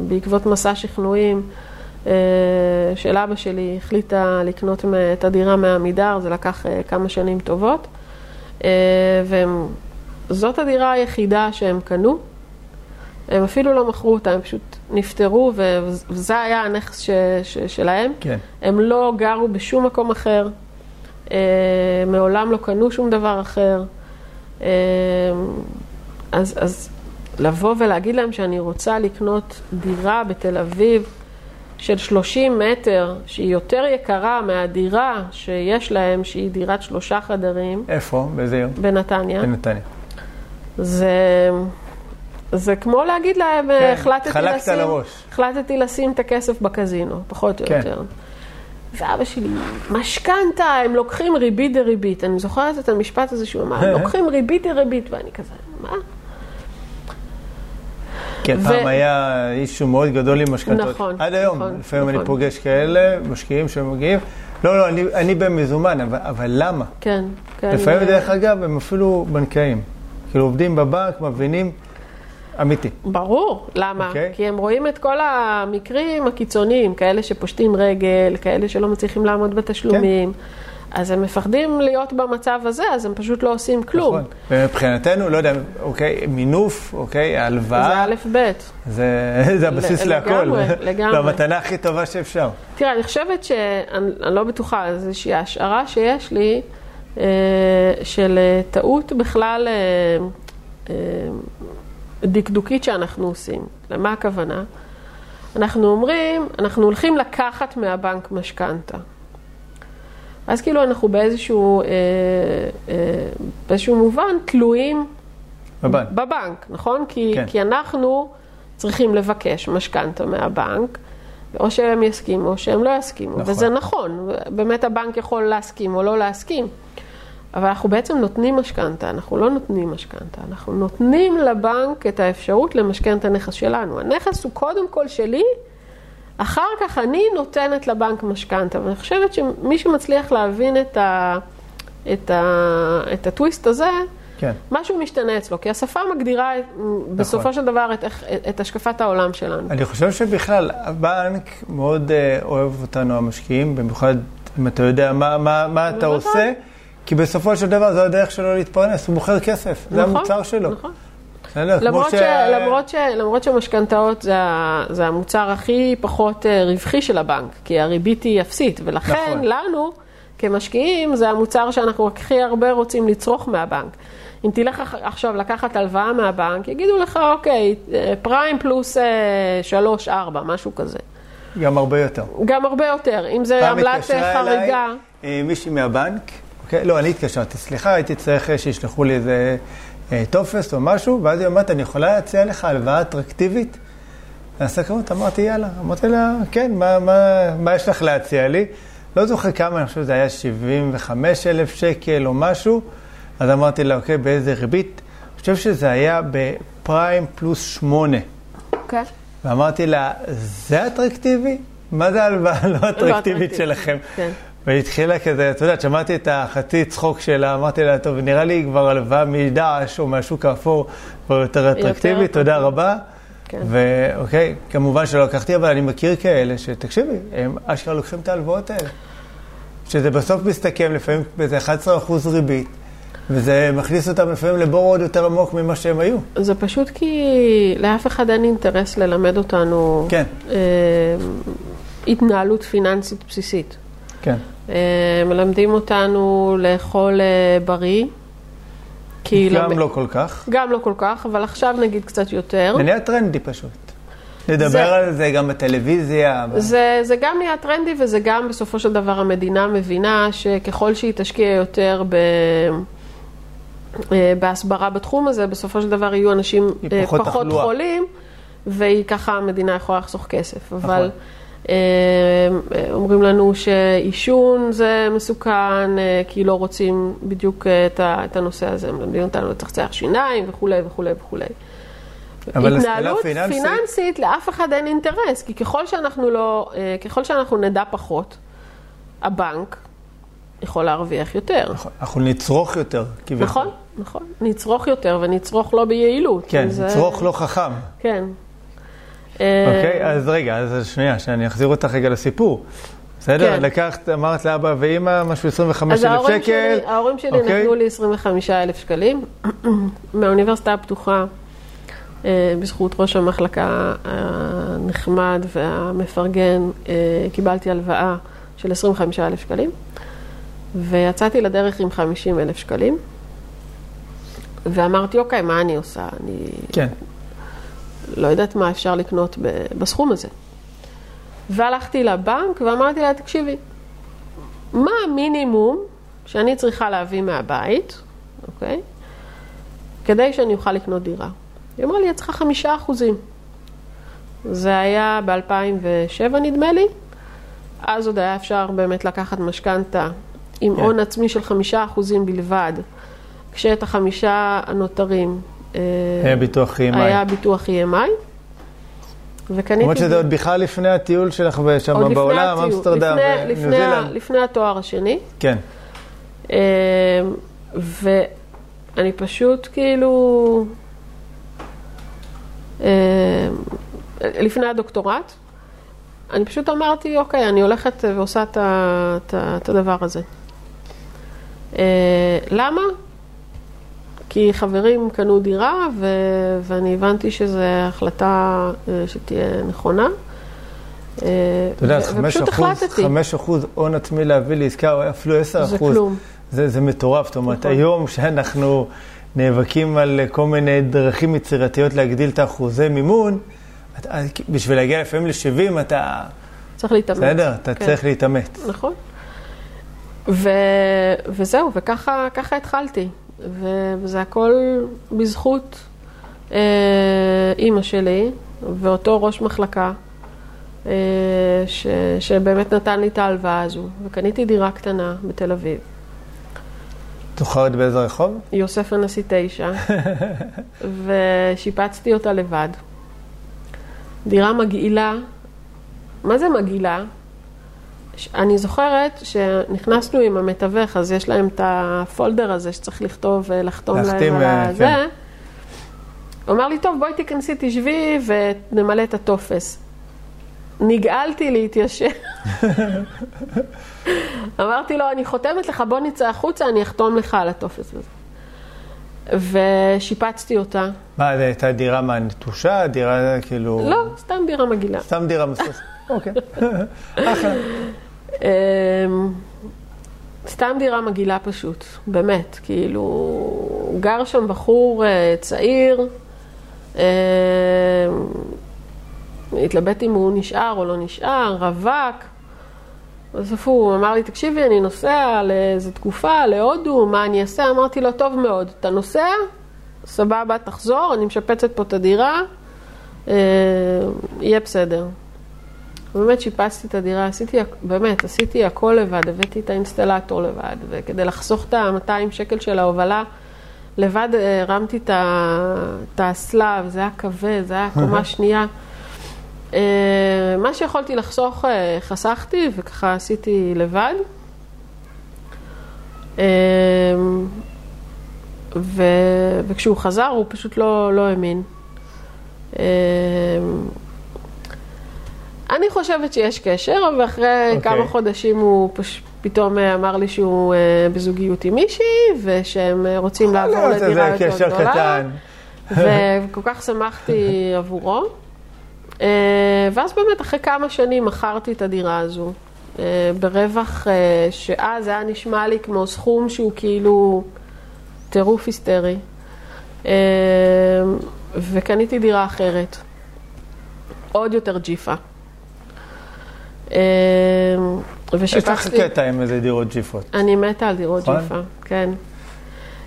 בעקבות מסע שכנועים של אבא שלי, החליטה לקנות את הדירה מעמידר, זה לקח כמה שנים טובות. אה, וזאת הדירה היחידה שהם קנו. הם אפילו לא מכרו אותה, הם פשוט נפטרו, וזה היה הנכס ש- ש- שלהם. כן. הם לא גרו בשום מקום אחר, אה, מעולם לא קנו שום דבר אחר. אה, אז, אז לבוא ולהגיד להם שאני רוצה לקנות דירה בתל אביב של 30 מטר, שהיא יותר יקרה מהדירה שיש להם, שהיא דירת שלושה חדרים איפה? באיזה עיר? בנתניה, בנתניה. זה, זה כמו להגיד להם, כן, החלטתי לשים. החלטתי לשים את הכסף בקזינו, פחות או כן. יותר. ואבא שלי, משכנתה, הם לוקחים ריבית דריבית. אני זוכרת את המשפט הזה שהוא אמר, *laughs* לוקחים ריבית דריבית, ואני כזה, מה? כן, ו- פעם היה אישו מאוד גדול עם משכנתות. נכון, עד היום, נכון, לפעמים אני נכון. פוגש כאלה, משקיעים שמגיעים. לא, לא, אני, אני במזומן, אבל, אבל למה? כן, כן. לפעמים, דרך אגב, הם אפילו בנקאים. כאילו, עובדים בבנק, מבינים, אמיתי. ברור, למה? אוקיי. כי הם רואים את כל המקרים הקיצוניים, כאלה שפושטים רגל, כאלה שלא מצליחים לעמוד בתשלומים. כן. אז הם מפחדים להיות במצב הזה, אז הם פשוט לא עושים כלום. נכון. ומבחינתנו, לא יודע, אוקיי, מינוף, אוקיי, זה הלוואה, א' ב'. זה, זה הבסיס ל- להכל. לגמרי, לגמרי. זו המתנה הכי טובה שאפשר. תראה, אני חושבת שאני אני לא בטוחה, איזושהי השערה שיש לי אה, של אה, טעות בכלל אה, אה, דקדוקית שאנחנו עושים. למה הכוונה? אנחנו אומרים, אנחנו הולכים לקחת מהבנק משכנתה. אז כאילו אנחנו באיזשהו, אה, אה, באיזשהו מובן תלויים בבנק. בבנק, נכון? כי, כן. כי אנחנו צריכים לבקש משכנתה מהבנק, או שהם יסכימו או שהם לא יסכימו, נכון. וזה נכון, באמת הבנק יכול להסכים או לא להסכים, אבל אנחנו בעצם נותנים משכנתה, אנחנו לא נותנים משכנתה, אנחנו נותנים לבנק את האפשרות למשכן את הנכס שלנו. הנכס הוא קודם כל שלי, אחר כך אני נותנת לבנק משכנתה, ואני חושבת שמי שמצליח להבין את, ה, את, ה, את הטוויסט הזה, כן. משהו משתנה אצלו, כי השפה מגדירה בסופו של דבר את, איך- את השקפת העולם שלנו. אני חושב שבכלל, הבנק מאוד אה, אוהב אותנו, המשקיעים, במיוחד אם אתה יודע מה, מה, מה אתה. עושה, כי בסופו של דבר זו הדרך שלו להתפרנס, הוא מוכר כסף, זה נכון, המוצר שלו. נכון. למרות, ש- ש... למרות, ש... למרות שמשכנתאות זה, המוצר הכי פחות אה, רווחי של הבנק, כי הריבית היא אפסית, ולכן נכון. לנו, כמשקיעים, זה המוצר שאנחנו הכי הרבה רוצים לצרוך מהבנק. אם תלך עכשיו לקחת הלוואה מהבנק, יגידו לך, אוקיי, אה, פריים פלוס אה, שלוש, ארבע, משהו כזה. גם הרבה יותר. גם הרבה יותר, אם זה עמלת אה, חריגה. אה, מישהי מהבנק, אוקיי? לא, אני התקשרתי, סליחה, הייתי צריך אה, שישלחו לי איזה אה, טופס או משהו, ואז היא אומרת, אני יכולה להציע לך הלוואה אטרקטיבית? הסקרות, אמרתי, יאללה. אמרתי לה, כן, מה, מה, מה יש לך להציע לי? לא זוכר כמה, אני חושב שזה היה 75 אלף שקל או משהו, אז אמרתי לה, אוקיי, באיזה ריבית? אני חושב שזה היה בפריים פלוס 8. אוקיי. ואמרתי לה, זה אטרקטיבי? מה זה ההלוואה לא אטרקטיבית שלכם? כן. והיא התחילה כזה, את יודעת, שמעתי את החצי צחוק שלה, אמרתי לה, טוב, נראה לי כבר הלוואה מדעש או מהשוק האפור כבר יותר אטרקטיבית, תודה רבה. כן. ואוקיי, כמובן שלא לקחתי, אבל אני מכיר כאלה שתקשיבי, הם אשכרה לוקחים את ההלוואות האלה. שזה בסוף מסתכם לפעמים באיזה 11% ריבית, וזה מכניס אותם לפעמים לבור עוד יותר עמוק ממה שהם היו. זה פשוט כי לאף אחד אין אינטרס ללמד אותנו כן. אה, התנהלות פיננסית בסיסית. כן. אה, מלמדים אותנו לאכול אה, בריא. כי גם למ- לא כל כך. גם לא כל כך, אבל עכשיו נגיד קצת יותר. זה נהיה טרנדי פשוט. לדבר זה- על זה גם בטלוויזיה. זה, זה גם נהיה טרנדי וזה גם בסופו של דבר המדינה מבינה שככל שהיא תשקיע יותר ב, אה, בהסברה בתחום הזה, בסופו של דבר יהיו אנשים פחות פחות תחלואה. חולים, והיא ככה המדינה יכולה לחסוך כסף. נכון. אבל אה, אה, אומרים לנו שעישון זה מסוכן, אה, כי לא רוצים בדיוק אה, את, הנושא הזה, מלמדים אותנו לצחצח שיניים וכולי וכולי וכולי. אבל התנהלות פיננסית- פיננסית, לאף אחד אין אינטרס, כי ככל שאנחנו לא, אה, ככל שאנחנו נדע פחות, הבנק יכול להרוויח יותר. נכון, אנחנו נצרוך יותר, כביכול. נכון, נכון. נצרוך יותר ונצרוך לא ביעילות. כן, זה- נצרוך לא חכם. כן. אוקיי, אז רגע, אז שנייה, שאני אחזיר אותך רגע לסיפור. בסדר? כן. לקחת, אמרת לאבא ואימא, משהו 25 אז אלף ההורים שקל. שלי, ההורים שלי אוקיי? נתנו לי 25 אלף שקלים *clears throat* מהאוניברסיטה הפתוחה, אה, בזכות ראש המחלקה הנחמד והמפרגן, אה, קיבלתי הלוואה של 25 אלף שקלים, ויצאתי לדרך עם 50 אלף שקלים, ואמרתי, אוקיי, מה אני עושה? אני כן, לא יודעת מה אפשר לקנות בסכום הזה. והלכתי לבנק ואמרתי לה, תקשיבי, מה המינימום שאני צריכה להביא מהבית, אוקיי? כדי שאני אוכל לקנות דירה. היא אמרה לי, את צריכה חמישה אחוזים. זה היה ב-2007 נדמה לי. אז עוד היה אפשר באמת לקחת משכנתה עם כן. הון עצמי של חמישה אחוזים בלבד, כשאת החמישה הנותרים היה ביטוח EMI. היה ביטוח EMI. וקניתי... למרות שזה עוד בכלל לפני הטיול שלך שם בעולם, אמסטרדם וניו לפני ה- זילנד. לפני התואר השני. כן, אה, ואני פשוט כאילו... אה, לפני הדוקטורט, אני פשוט אמרתי, אוקיי, אני הולכת ועושה את הדבר הזה. אה, למה? כי חברים קנו דירה ו- ואני הבנתי שזו החלטה אה, שתהיה נכונה. אה, אתה יודע, ו- 5 ופשוט אחוז, החלטתי. 5 אחוז הון עצמי להביא לעסקה, או אפילו 10 זה אחוז. כלום. זה, זה מטורף, זאת אומרת, נכון. היום שאנחנו נאבקים על כל מיני דרכים יצירתיות להגדיל את האחוזי מימון, אתה, בשביל להגיע לפעמים ל-70 אתה, צריך להתאמץ. בסדר, אתה כן. צריך להתאמץ. נכון. ו... וזהו, וככה ככה התחלתי. וזה הכל בזכות אה, אימא שלי ואותו ראש מחלקה, אה, ש... שבאמת נתן לי את ההלוואה הזו. וקניתי דירה קטנה בתל אביב, זוכרת באיזה רחוב? יוסף הנשיא תשע, *laughs* ושיפצתי אותה לבד. דירה מגעילה. מה זה מגעילה? אני זוכרת שנכנסנו עם המתווך, אז יש להם את הפולדר הזה שצריך לכתוב ולחתום להחתים, להם אה, על כן. הזה. הוא אמר לי, טוב, בואי תיכנסי, תשבי ונמלא את הטופס. נגעלתי להתיישב. *laughs* אמרתי לו, אני חותמת לך, בוא נצא החוצה, אני אחתום לך על הטופס הזה. ושיפצתי אותה. מה, זו הייתה דירה מה, נטושה? דירה כאילו... לא, סתם דירה מגעילה. סתם דירה מסוס. אוקיי. *laughs* אחלה. אמ, סתם דירה מגעילה פשוט, באמת, כאילו, גר שם בחור אה, צעיר, אמ, התלבט אם הוא נשאר או לא נשאר, רווק. בסוף הוא אמר לי, תקשיבי, אני נוסע לאיזו תקופה, להודו, מה אני אעשה? אמרתי לו, טוב מאוד, אתה נוסע? סבבה, תחזור, אני משפצת פה את הדירה, אה, יהיה בסדר. באמת שיפצתי את הדירה, עשיתי, באמת, עשיתי הכל לבד, הבאתי את האינסטלטור לבד, וכדי לחסוך את ה-200 שקל של ההובלה, לבד אה, הרמתי את האסלה, וזה היה כבד, זה היה *laughs* קומה שנייה. אה, מה שיכולתי לחסוך, אה, חסכתי, וככה עשיתי לבד. ו... וכשהוא חזר, הוא פשוט לא, לא האמין. אני חושבת שיש קשר, ואחרי okay. אוקיי. כמה חודשים הוא פש... פתאום אה, אמר לי שהוא אה, בזוגיות עם מישהי, ושהם אה, רוצים לעבור לדירה יותר קשר גדולה. קטן. וכל כך שמחתי עבורו. ואז באמת, אחרי כמה שנים מכרתי את הדירה הזו, ברווח שאז היה נשמע לי כמו סכום שהוא כאילו טירוף היסטרי. וקניתי דירה אחרת, עוד יותר ג'יפה. יש לך קטע עם איזה דירות ג'יפות. אני מתה על דירות נכון? ג'יפה, כן.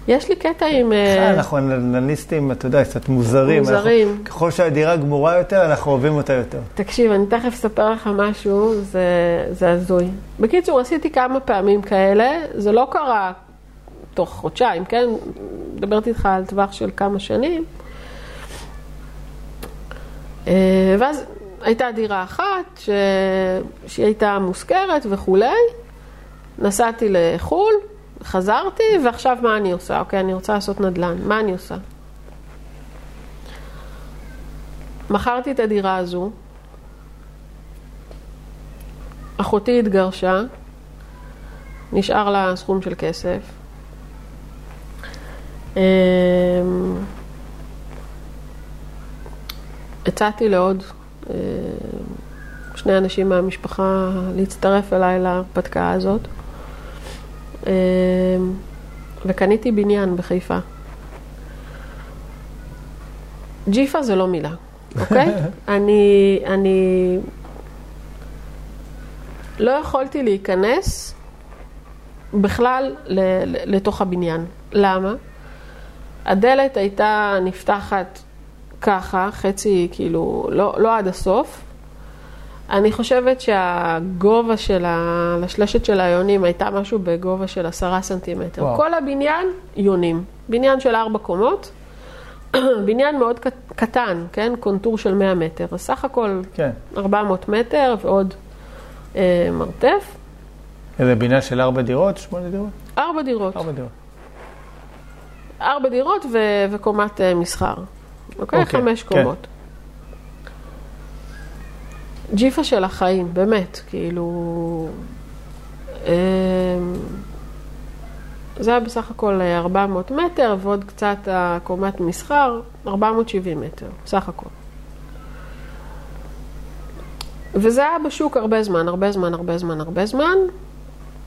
יש לי קטע עם... אה, אנחנו נדל"ניסטים, אתה יודע, קצת מוזרים. מוזרים. אנחנו- ככל שהדירה גמורה יותר, אנחנו אוהבים אותה יותר. תקשיב, אני תכף אספר לך משהו, זה, זה הזוי. בקיצור, עשיתי כמה פעמים כאלה, זה לא קרה תוך חודשיים, כן? מדברת איתך על טווח של כמה שנים. אה, ואז הייתה דירה אחת ש... שהיא הייתה מושכרת וכולי. נסעתי לחו"ל, חזרתי, ועכשיו מה אני עושה? אוקיי, אני רוצה לעשות נדל"ן, מה אני עושה? מכרתי את הדירה הזו, אחותי התגרשה, נשאר לה סכום של כסף. אמ, הצעתי לעוד שני אנשים מהמשפחה להצטרף אליי להרפתקה הזאת. אה, וקניתי בניין בחיפה. ג'יפה זה לא מילה, אוקיי? *laughs* אני, אני לא יכולתי להיכנס בכלל לתוך הבניין. למה? הדלת הייתה נפתחת ככה, חצי כאילו, לא, לא עד הסוף. אני חושבת שהגובה של הלשלשת של היונים הייתה משהו בגובה של עשרה סנטימטר. וואו. כל הבניין יונים. בניין של ארבע קומות, *clears throat* בניין מאוד קט- קטן, כן? קונטור של 100 מטר. אז סך הכל כן. 400 מטר ועוד אה, מרתף. איזה בניין של ארבע דירות, שמונה דירות? ארבע דירות. ארבע דירות. ארבע דירות ו- וקומת אה, מסחר. אוקיי? אוקיי, חמש כן. קומות. ג'יפה של החיים, באמת, כאילו... אמ, זה היה בסך הכל אה, 400 מטר, ועוד קצת הקומת מסחר, 470 מטר, סך הכל. וזה היה בשוק הרבה זמן, הרבה זמן, הרבה זמן, הרבה זמן,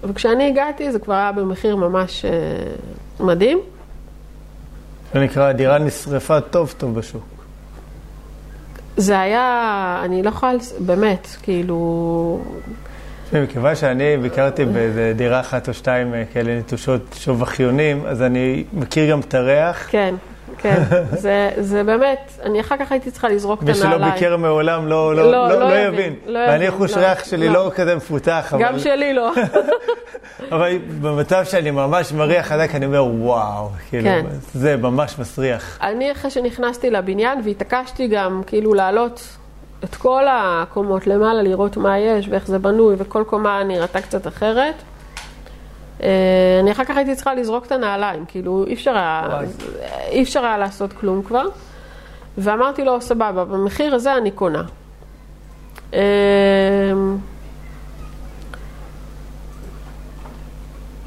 וכשאני הגעתי זה כבר היה במחיר ממש אה, מדהים. זה נקרא, הדירה נשרפה טוב טוב בשוק. זה היה, אני לא יכולה, באמת, כאילו, מכיוון שאני ביקרתי באיזה דירה אחת או שתיים אה, כאלה נטושות שבחיונים, אז אני מכיר גם את הריח. כן, כן, זה, זה באמת, אני אחר כך הייתי צריכה לזרוק את מי שלא הנעליים. ביקר מעולם לא, לא, לא, לא, לא לא יבין, יבין. לא ואני חוש לא. ריח שלי לא. לא כזה מפותח, גם אבל, שלי לא. *laughs* אבל במצב שאני ממש מריח חזק, אני אומר, וואו, כאילו, כן. זה ממש מסריח. אני אחרי שנכנסתי לבניין והתעקשתי גם כאילו לעלות את כל הקומות למעלה, לראות מה יש ואיך זה בנוי, וכל קומה נראתה קצת אחרת. אה, אני אחר כך הייתי צריכה לזרוק את הנעליים, כאילו אי אפשר היה. אי אפשר היה לעשות כלום כבר. ואמרתי לו, סבבה, במחיר הזה אני קונה. אה,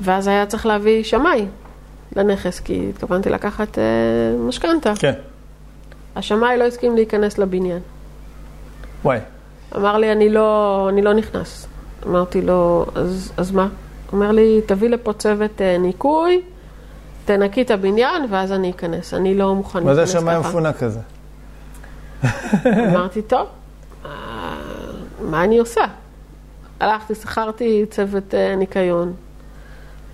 ואז היה צריך להביא שמאי לנכס, כי התכוונתי לקחת אה, משכנתה. כן, השמאי לא הסכים להיכנס לבניין. וואי. אמר לי, אני לא, אני לא נכנס. אמרתי לו, אז, אז מה? אומר לי, תביא לפה צוות אה, ניקוי, תנקי את הבניין, ואז אני אכנס. אני לא מוכן מה זה להיכנס השמאי ככה. המפונק הזה? אמרתי, טוב, אה, מה אני עושה? הלכתי, שכרתי צוות אה, ניקיון.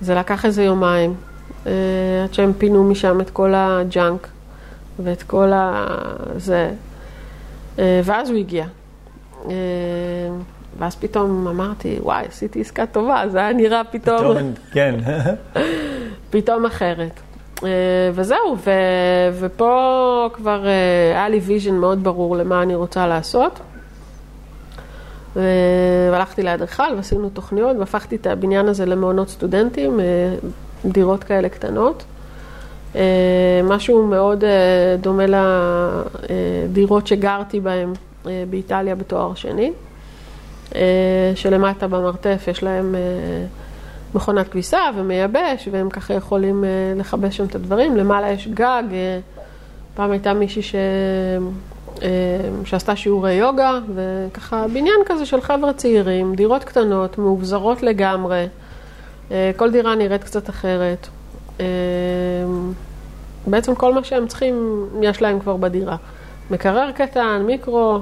זה לקח איזה יומיים, עד שהם פינו משם את כל הג'אנק ואת כל ה... זה. ואז הוא הגיע. ואז פתאום אמרתי, וואי, עשיתי עסקה טובה, זה היה נראה פתאום... פתאום, כן. *laughs* פתאום אחרת. וזהו, ו, ופה כבר היה לי vision מאוד ברור למה אני רוצה לעשות. והלכתי לאדריכל ועשינו תוכניות והפכתי את הבניין הזה למעונות סטודנטים, דירות כאלה קטנות. משהו מאוד דומה לדירות שגרתי בהן באיטליה בתואר שני, שלמטה במרתף יש להם מכונת כביסה ומייבש, והם ככה יכולים לכבש שם את הדברים. למעלה יש גג, פעם הייתה מישהי ש... שעשתה שיעורי יוגה, וככה בניין כזה של חבר'ה צעירים, דירות קטנות, מאובזרות לגמרי, כל דירה נראית קצת אחרת. בעצם כל מה שהם צריכים, יש להם כבר בדירה. מקרר קטן, מיקרו,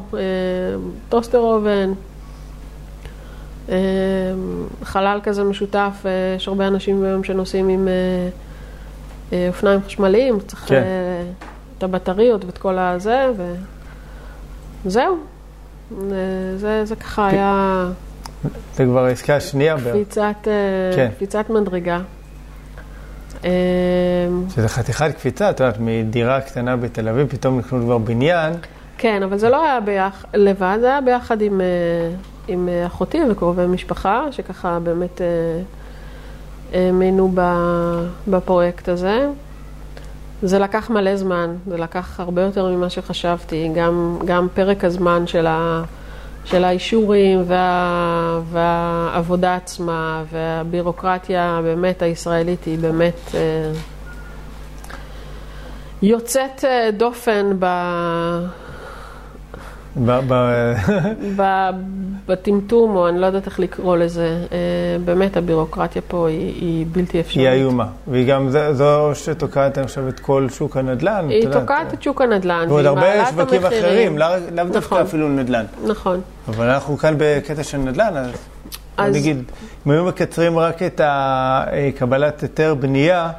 טוסטר אובן, חלל כזה משותף, יש הרבה אנשים היום שנוסעים עם אופניים חשמליים, צריך כן. את הבטריות ואת כל הזה, וזהו. זה, זה ככה היה... זה כבר העסקה השנייה. קפיצת, כן. קפיצת מדרגה. שזה חתיכת קפיצה, את יודעת, מדירה קטנה בתל אביב, פתאום לקנות כבר בניין. כן, אבל זה לא היה ביח... לבד, זה היה ביחד עם, עם אחותי וקרובי משפחה, שככה באמת האמינו בפרויקט הזה. זה לקח מלא זמן, זה לקח הרבה יותר ממה שחשבתי, גם, גם פרק הזמן של, ה, של האישורים וה, והעבודה עצמה והבירוקרטיה באמת הישראלית היא באמת אה, יוצאת אה, דופן ב... בטמטום, או אני לא יודעת איך לקרוא לזה, באמת הבירוקרטיה פה היא, היא בלתי אפשרית. היא איומה, והיא גם זו שתוקעת עכשיו את כל שוק הנדל"ן. היא תוקעת את שוק הנדל"ן, ועוד הרבה שווקים אחרים, לאו דווקא נכון. אפילו נדל"ן. נכון. אבל אנחנו כאן בקטע של נדל"ן, אז, אז... נגיד, אם היו מקצרים רק את קבלת היתר בנייה,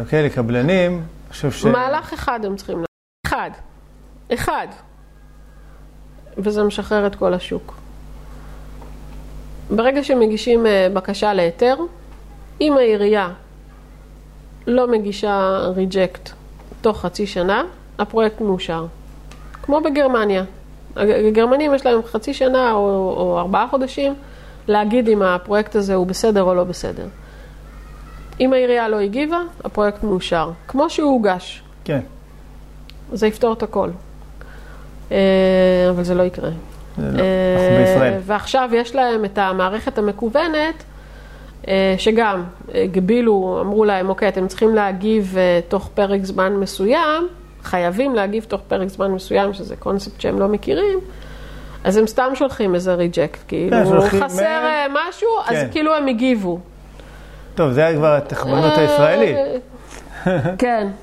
אוקיי, לקבלנים, אני חושב ש... מהלך אחד הם צריכים לעשות. אחד. אחד. וזה משחרר את כל השוק. ברגע שמגישים בקשה להיתר, אם העירייה לא מגישה ריג'קט תוך חצי שנה, הפרויקט מאושר. כמו בגרמניה. הגרמנים יש להם חצי שנה או, או ארבעה חודשים להגיד אם הפרויקט הזה הוא בסדר או לא בסדר. אם העירייה לא הגיבה, הפרויקט מאושר. כמו שהוא הוגש. כן. זה יפתור את הכל. אבל זה לא יקרה. לא, אנחנו בישראל. ועכשיו יש להם את המערכת המקוונת, שגם גבילו, אמרו להם, אוקיי, אתם צריכים להגיב תוך פרק זמן מסוים, חייבים להגיב תוך פרק זמן מסוים, שזה קונספט שהם לא מכירים, אז הם סתם שולחים איזה ריג'קט, כאילו, חסר משהו, אז כן. כאילו הם הגיבו. טוב, זה היה כבר התחמנות הישראלית. כן. *laughs*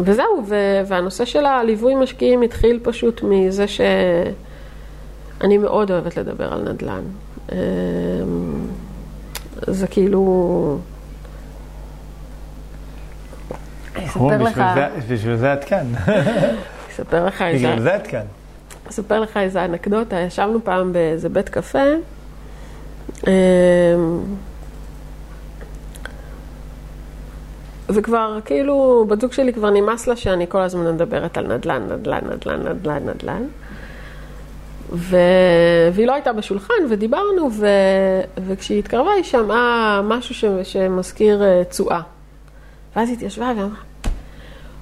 וזהו, והנושא של הליווי משקיעים התחיל פשוט מזה שאני מאוד אוהבת לדבר על נדל"ן. זה כאילו... אספר לך... בשביל זה את כאן. *laughs* אספר לך איזה... בגלל זה את כאן. אספר לך איזה אנקדוטה, ישבנו פעם באיזה בית קפה. וכבר, כאילו, בת זוג שלי כבר נמאס לה שאני כל הזמן מדברת על נדל"ן, נדל"ן, נדל"ן, נדל"ן, נדל"ן. ו... והיא לא הייתה בשולחן, ודיברנו, ו... וכשהיא התקרבה היא שמעה משהו ש... שמזכיר תשואה. ואז היא התיישבה ואמרה,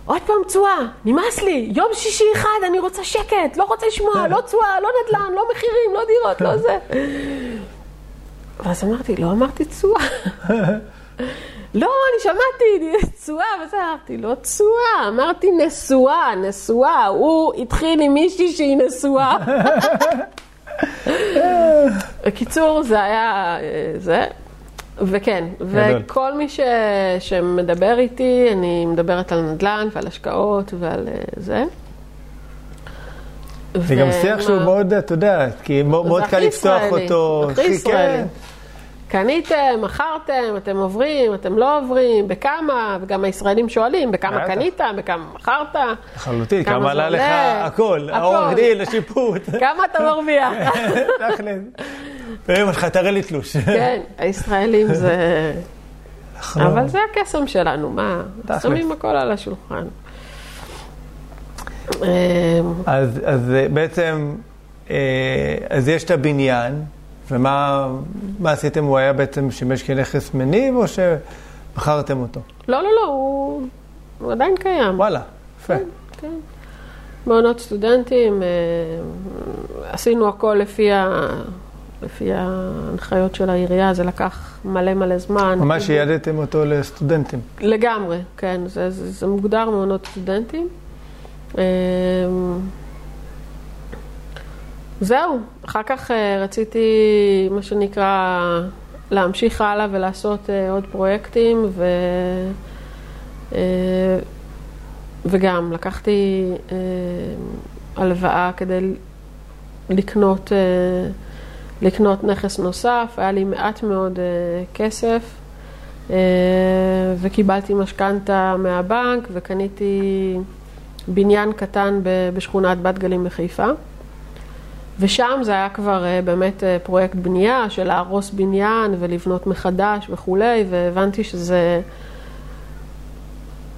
עוד פעם תשואה, נמאס לי, יום שישי אחד, אני רוצה שקט, לא רוצה לשמוע, לא תשואה, לא נדל"ן, לא מחירים, לא דירות, לא זה. ואז אמרתי, לא אמרתי תשואה. *laughs* לא, אני שמעתי, תשואה, וזה אמרתי, לא תשואה, אמרתי נשואה, נשואה, הוא התחיל עם מישהי שהיא נשואה. *laughs* בקיצור, זה היה זה, וכן, וכל מי ש, שמדבר איתי, אני מדברת על נדל"ן ועל השקעות ועל זה. זה גם שיח שהוא מאוד, אתה יודע, כי מאוד קל לפתוח אותו. הכי ישראלי. קניתם, מכרתם, אתם עוברים, אתם לא עוברים, בכמה, וגם הישראלים שואלים, בכמה. קנית, בכמה מכרת, לחלוטין, כמה עלה לך? הכל. העורך דין, השיפוט. *laughs* כמה אתה מרוויח. *laughs* תכל'ס. לך, תראה לי תלוש. כן, *laughs* הישראלים זה... אנחנו- אבל זה הקסם שלנו, מה? שמים הכל על השולחן. אז, אז אה, בעצם, אה, אז יש את הבניין, ומה מה עשיתם? הוא היה בעצם שימש כנכס מניב, או שמכרתם אותו? לא, לא, לא, הוא הוא עדיין קיים. וואלה, יפה. כן. מעונות סטודנטים, אה, עשינו הכל לפי, ה... לפי ההנחיות של העירייה, זה לקח מלא מלא זמן. ממש ייעדתם אותו לסטודנטים. לגמרי, כן, זה, זה, זה מוגדר מעונות סטודנטים. זהו, אחר כך אה, רציתי, מה שנקרא, להמשיך הלאה ולעשות אה, עוד פרויקטים, ו... אה, וגם לקחתי אה, הלוואה כדי לקנות, לקנות נכס נוסף, היה לי מעט מאוד כסף. וקיבלתי משכנתה מהבנק וקניתי בניין קטן בשכונת בת גלים בחיפה. ושם זה היה כבר אה, באמת אה, פרויקט בנייה של להרוס בניין ולבנות מחדש וכולי, והבנתי שזה...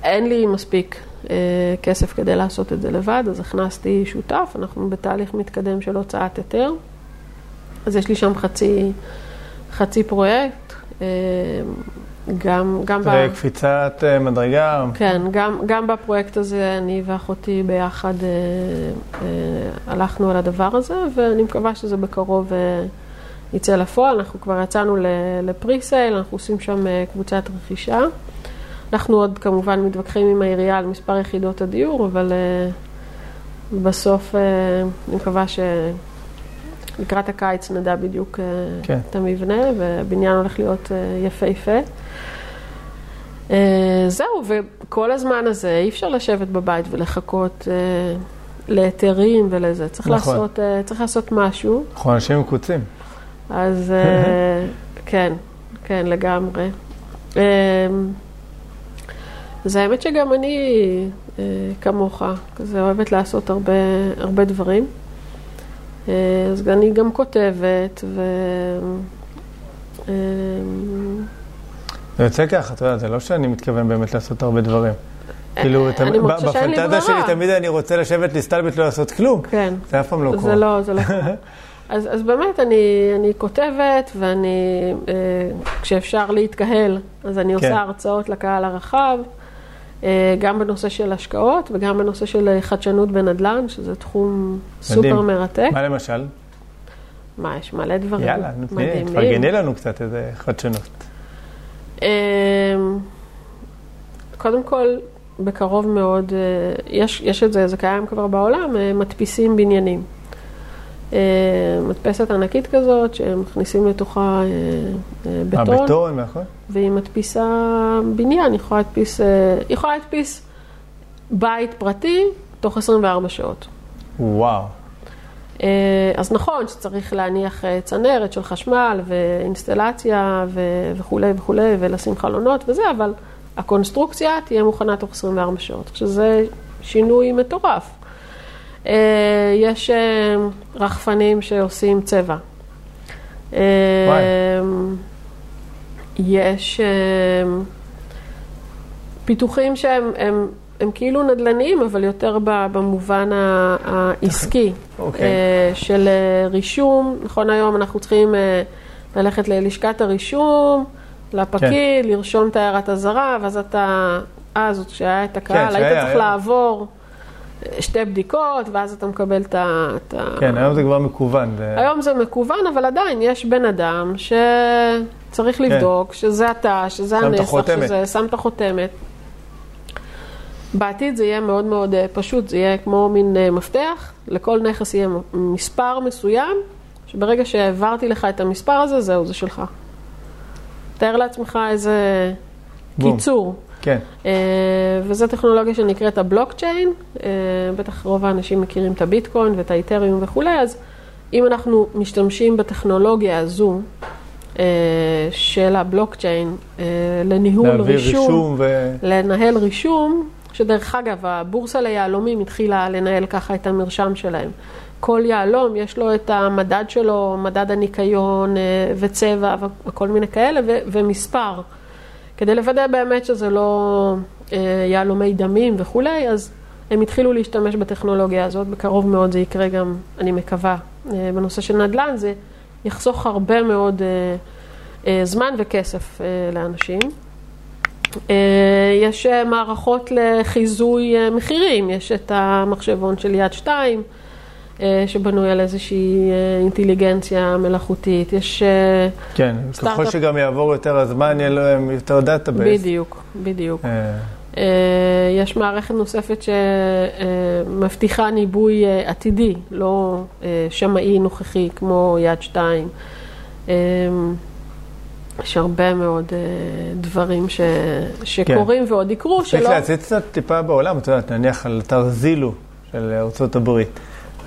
אין לי מספיק אה, כסף כדי לעשות את זה לבד, אז הכנסתי שותף, אנחנו בתהליך מתקדם של הוצאת היתר. אז יש לי שם חצי, חצי פרויקט, אה, גם, גם ב... קפיצת אה, מדרגה. כן, גם, גם בפרויקט הזה אני ואחותי ביחד אה, אה, הלכנו על הדבר הזה, ואני מקווה שזה בקרוב אה, יצא לפועל. אנחנו כבר יצאנו לפריסייל, אנחנו עושים שם אה, קבוצת רכישה. אנחנו עוד כמובן מתווכחים עם העירייה על מספר יחידות הדיור, אבל אה, בסוף אה, אני מקווה שלקראת הקיץ נדע בדיוק אה, כן. את המבנה, והבניין הולך להיות אה, יפהפה. אה, זהו, וכל הזמן הזה אי אפשר לשבת בבית ולחכות להיתרים ולזה. צריך, נכון. לעשות, צריך לעשות משהו. אנחנו אנשים מקוצים. אז *laughs* כן, כן, לגמרי. אז האמת שגם אני כמוך, כזה אוהבת לעשות הרבה, הרבה דברים. אה, אז אני גם כותבת, ו... אה, זה יוצא ככה, אתה יודע, זה לא שאני מתכוון באמת לעשות הרבה דברים. כאילו, שאין לי בפנטזיה שלי. תמיד אני רוצה לשבת להסתלבט לא לעשות כלום. כן. זה אף פעם לא זה קורה. לא, זה לא קורה. *laughs* אז, אז באמת, אני, אני כותבת, ואני, אה, כשאפשר להתקהל, אז אני כן. עושה הרצאות לקהל הרחב, אה, גם בנושא של השקעות וגם בנושא של אה, חדשנות בנדל"ן, שזה תחום סופר מרתק. מה למשל? מה, יש מלא דברים יאללה, מדהימים. תפרגני לנו קצת איזה חדשנות. אה, קודם כל, בקרוב מאוד, אה, יש, יש את זה, זה קיים כבר בעולם, אה, מדפיסים בניינים. אה, מדפסת ענקית כזאת, שמכניסים לתוכה אה, אה, מה, בטון, בטון והכל? והיא מדפיסה בניין, היא יכולה להדפיס, אה, היא יכולה להדפיס בית פרטי תוך 24 שעות. וואו. אה, אז נכון שצריך להניח אה, צנרת של חשמל ואינסטלציה ו- וכולי וכולי, ולשים חלונות וזה, אבל הקונסטרוקציה תהיה מוכנה תוך 24 שעות, שזה שינוי מטורף. אה, יש אה, רחפנים שעושים צבע. אה, וואי. יש פיתוחים שהם הם, הם כאילו נדל"ניים, אבל יותר במובן העסקי. אוקיי. אה, של רישום, נכון היום אנחנו צריכים ללכת ללשכת הרישום, לפקיד, כן. לרשום את הערת אזהרה, ואז אתה, אז כשהיה את הקהל, כן, היית שהיה, צריך היה. לעבור שתי בדיקות, ואז אתה מקבל את ה... כן, היום זה כבר מקוון. זה- היום זה מקוון, אבל עדיין יש בן אדם שצריך לבדוק שזה אתה, שזה כן. הנסח. שזה, שם את החותמת. בעתיד זה יהיה מאוד מאוד אה, פשוט, זה יהיה כמו מין אה, מפתח, לכל נכס יהיה מספר מסוים, שברגע שהעברתי לך את המספר הזה, זהו, זה שלך. תאר לעצמך איזה בום. קיצור. כן. אה, וזו טכנולוגיה שנקראת הבלוקצ'יין, אה, בטח רוב האנשים מכירים את הביטקוין ואת האיתריום וכולי, אז אם אנחנו משתמשים בטכנולוגיה הזו של הבלוקצ'יין לניהול להעביר רישום, רישום ו... לנהל רישום, שדרך אגב, הבורסה ליהלומים התחילה לנהל ככה את המרשם שלהם. כל יהלום יש לו את המדד שלו, מדד הניקיון וצבע וכל מיני כאלה, ו- ומספר. כדי לוודא באמת שזה לא אה, יהלומי דמים וכולי, אז הם התחילו להשתמש בטכנולוגיה הזאת, בקרוב מאוד זה יקרה גם, אני מקווה, אה, בנושא של נדל"ן, זה יחסוך הרבה מאוד אה, אה, זמן וכסף אה, לאנשים. אה, יש אה, מערכות לחיזוי אה, מחירים, יש את המחשבון של יד שתיים. שבנוי על איזושהי אה, אינטליגנציה מלאכותית. יש אה, כן, סטארט-אפ... ככל שגם יעבור יותר הזמן, יהיה להם יותר database. בדיוק, בדיוק. יש מערכת נוספת שמבטיחה ניבוי עתידי, לא שמאי נוכחי כמו יד2. יש הרבה מאוד דברים ש... שקורים כן. ועוד יקרו, שלא... צריך להציץ קצת טיפה בעולם, את יודעת, נניח על אתר Zillow של ארה"ב.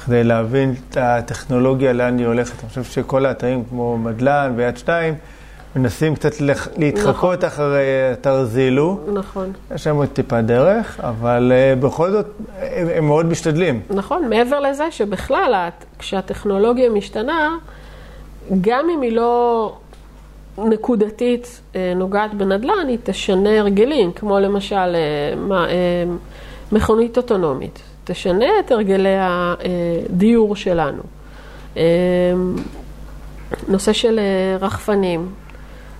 כדי להבין את הטכנולוגיה, לאן היא הולכת. אני חושב שכל האתרים כמו מדלן ויד שתיים, מנסים קצת להתחקות נכון. אחרי אתר זילו. נכון. יש שם עוד טיפה דרך, אבל uh, בכל זאת, הם, הם מאוד משתדלים. נכון, מעבר לזה שבכלל, כשהטכנולוגיה משתנה, גם אם היא לא נקודתית אה, נוגעת בנדל"ן, היא תשנה הרגלים, כמו למשל אה, מכונית אוטונומית. תשנה את הרגלי הדיור שלנו. אמ, נושא של אה, רחפנים.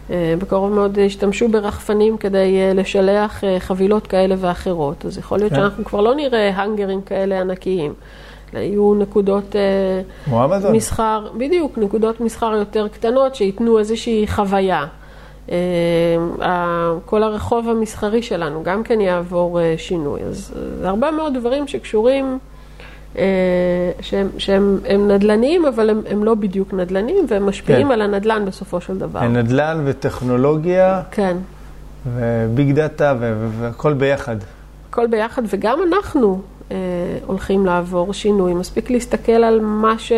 אה, בקרוב מאוד השתמשו ברחפנים כדי אה, לשלח חבילות כאלה ואחרות. אז יכול להיות כן. שאנחנו כבר לא נראה האנגרים כאלה ענקיים. יהיו נקודות מסחר, בדיוק, נקודות מסחר יותר קטנות שייתנו איזושהי חוויה. אה, כל הרחוב המסחרי שלנו גם כן יעבור אה, שינוי. אז זה הרבה מאוד דברים שקשורים, אה, שהם, שהם הם נדל"ניים, אבל הם, הם לא בדיוק נדל"ניים, והם משפיעים כן. על הנדל"ן בסופו של דבר. נדל"ן וטכנולוגיה. כן. וביג דאטה והכל ביחד. הכל ביחד, וגם אנחנו אה, הולכים לעבור שינוי. מספיק להסתכל על מה ש...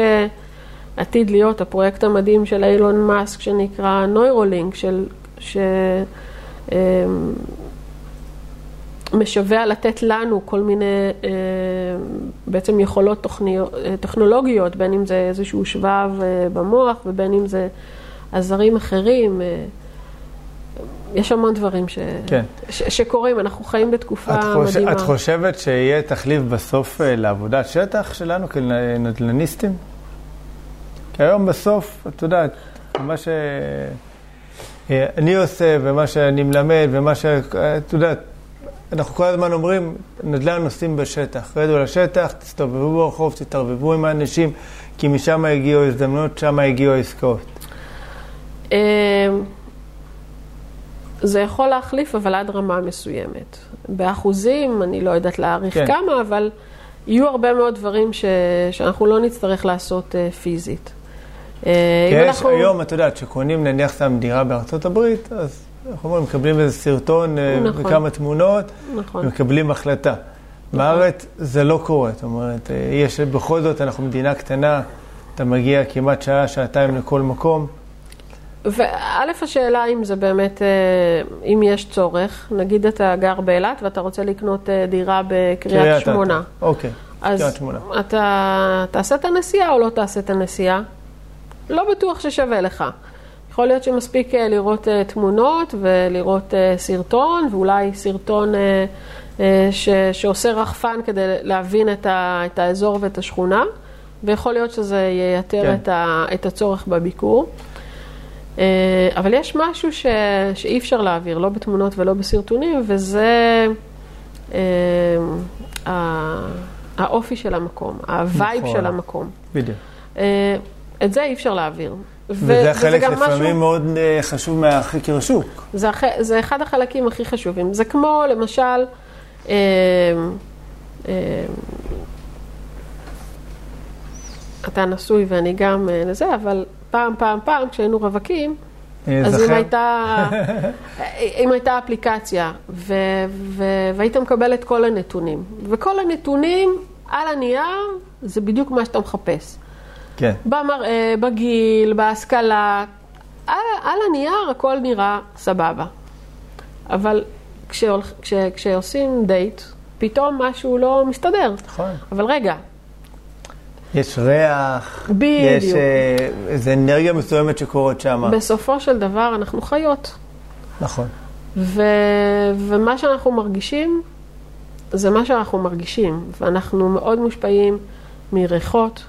עתיד להיות הפרויקט המדהים של אילון מאסק שנקרא נוירולינק, של, שמשווע אמ, לתת לנו כל מיני אה, בעצם יכולות תוכניות, אה, טכנולוגיות, בין אם זה איזשהו שבב אה, במוח ובין אם זה עזרים אחרים. יש המון דברים ש... כן. ש... שקורים, אנחנו חיים בתקופה את חוש... מדהימה. את חושבת שיהיה תחליף בסוף לעבודת שטח שלנו כנדל"ניסטים? כי היום בסוף, את יודעת, מה שאני עושה ומה שאני מלמד ומה ש... את יודעת, אנחנו כל הזמן אומרים, נדל"ן נוסעים בשטח. רדו לשטח, תסתובבו ברחוב, תתערבבו עם האנשים, כי משם הגיעו הזדמנות, שם הגיעו העסקאות. אמ, זה יכול להחליף, אבל עד רמה מסוימת. באחוזים, אני לא יודעת להעריך כן. כמה, אבל יהיו הרבה מאוד דברים ש... שאנחנו לא נצטרך לעשות uh, פיזית. אה, כי יש אנחנו... היום, את יודעת, שקונים נניח סתם דירה בארצות הברית, אז אנחנו אומרים, מקבלים איזה סרטון אה, נכון. וכמה תמונות, נכון. ומקבלים החלטה. נכון. בארץ זה לא קורה, זאת אומרת, אה, יש, בכל זאת, אנחנו מדינה קטנה, אתה מגיע כמעט שעה, שעתיים לכל מקום. וא', השאלה אם זה באמת, אם יש צורך, נגיד אתה גר באילת ואתה רוצה לקנות דירה בקריית שמונה. אוקיי, קריית שמונה. אז אתה תעשה את הנסיעה או לא תעשה את הנסיעה? לא בטוח ששווה לך. יכול להיות שמספיק אה, לראות אה, תמונות ולראות אה, סרטון, ואולי סרטון ש, שעושה רחפן כדי להבין את, ה, את האזור ואת השכונה, ויכול להיות שזה ייתר כן. את, ה, את הצורך בביקור. אבל יש משהו ש, שאי אפשר להעביר, לא בתמונות ולא בסרטונים, וזה האופי של המקום, ה vibe נכון. של המקום. בדיוק. את זה אי אפשר להעביר. וזה החלק לפעמים משהו... מאוד אה, חשוב מהחקר השוק. זה, הח... זה אחד החלקים הכי חשובים. זה כמו למשל, אה, אה, אתה נשוי ואני גם אה, לזה, אבל פעם, פעם, פעם, כשהיינו רווקים, אז אם הייתה, *laughs* אם הייתה אפליקציה ו, ו, והיית מקבל את כל הנתונים, וכל הנתונים על הנייר זה בדיוק מה שאתה מחפש. כן. במראה, בגיל, בהשכלה, על, על הנייר הכל נראה סבבה. אבל כשהולכ, כש, כשעושים דייט, פתאום משהו לא מסתדר. נכון. אבל רגע, יש ריח, בדיוק. יש אה, איזו אנרגיה מסוימת שקורית שם. בסופו של דבר אנחנו חיות. נכון. ו... ומה שאנחנו מרגישים, זה מה שאנחנו מרגישים. ואנחנו מאוד מושפעים מריחות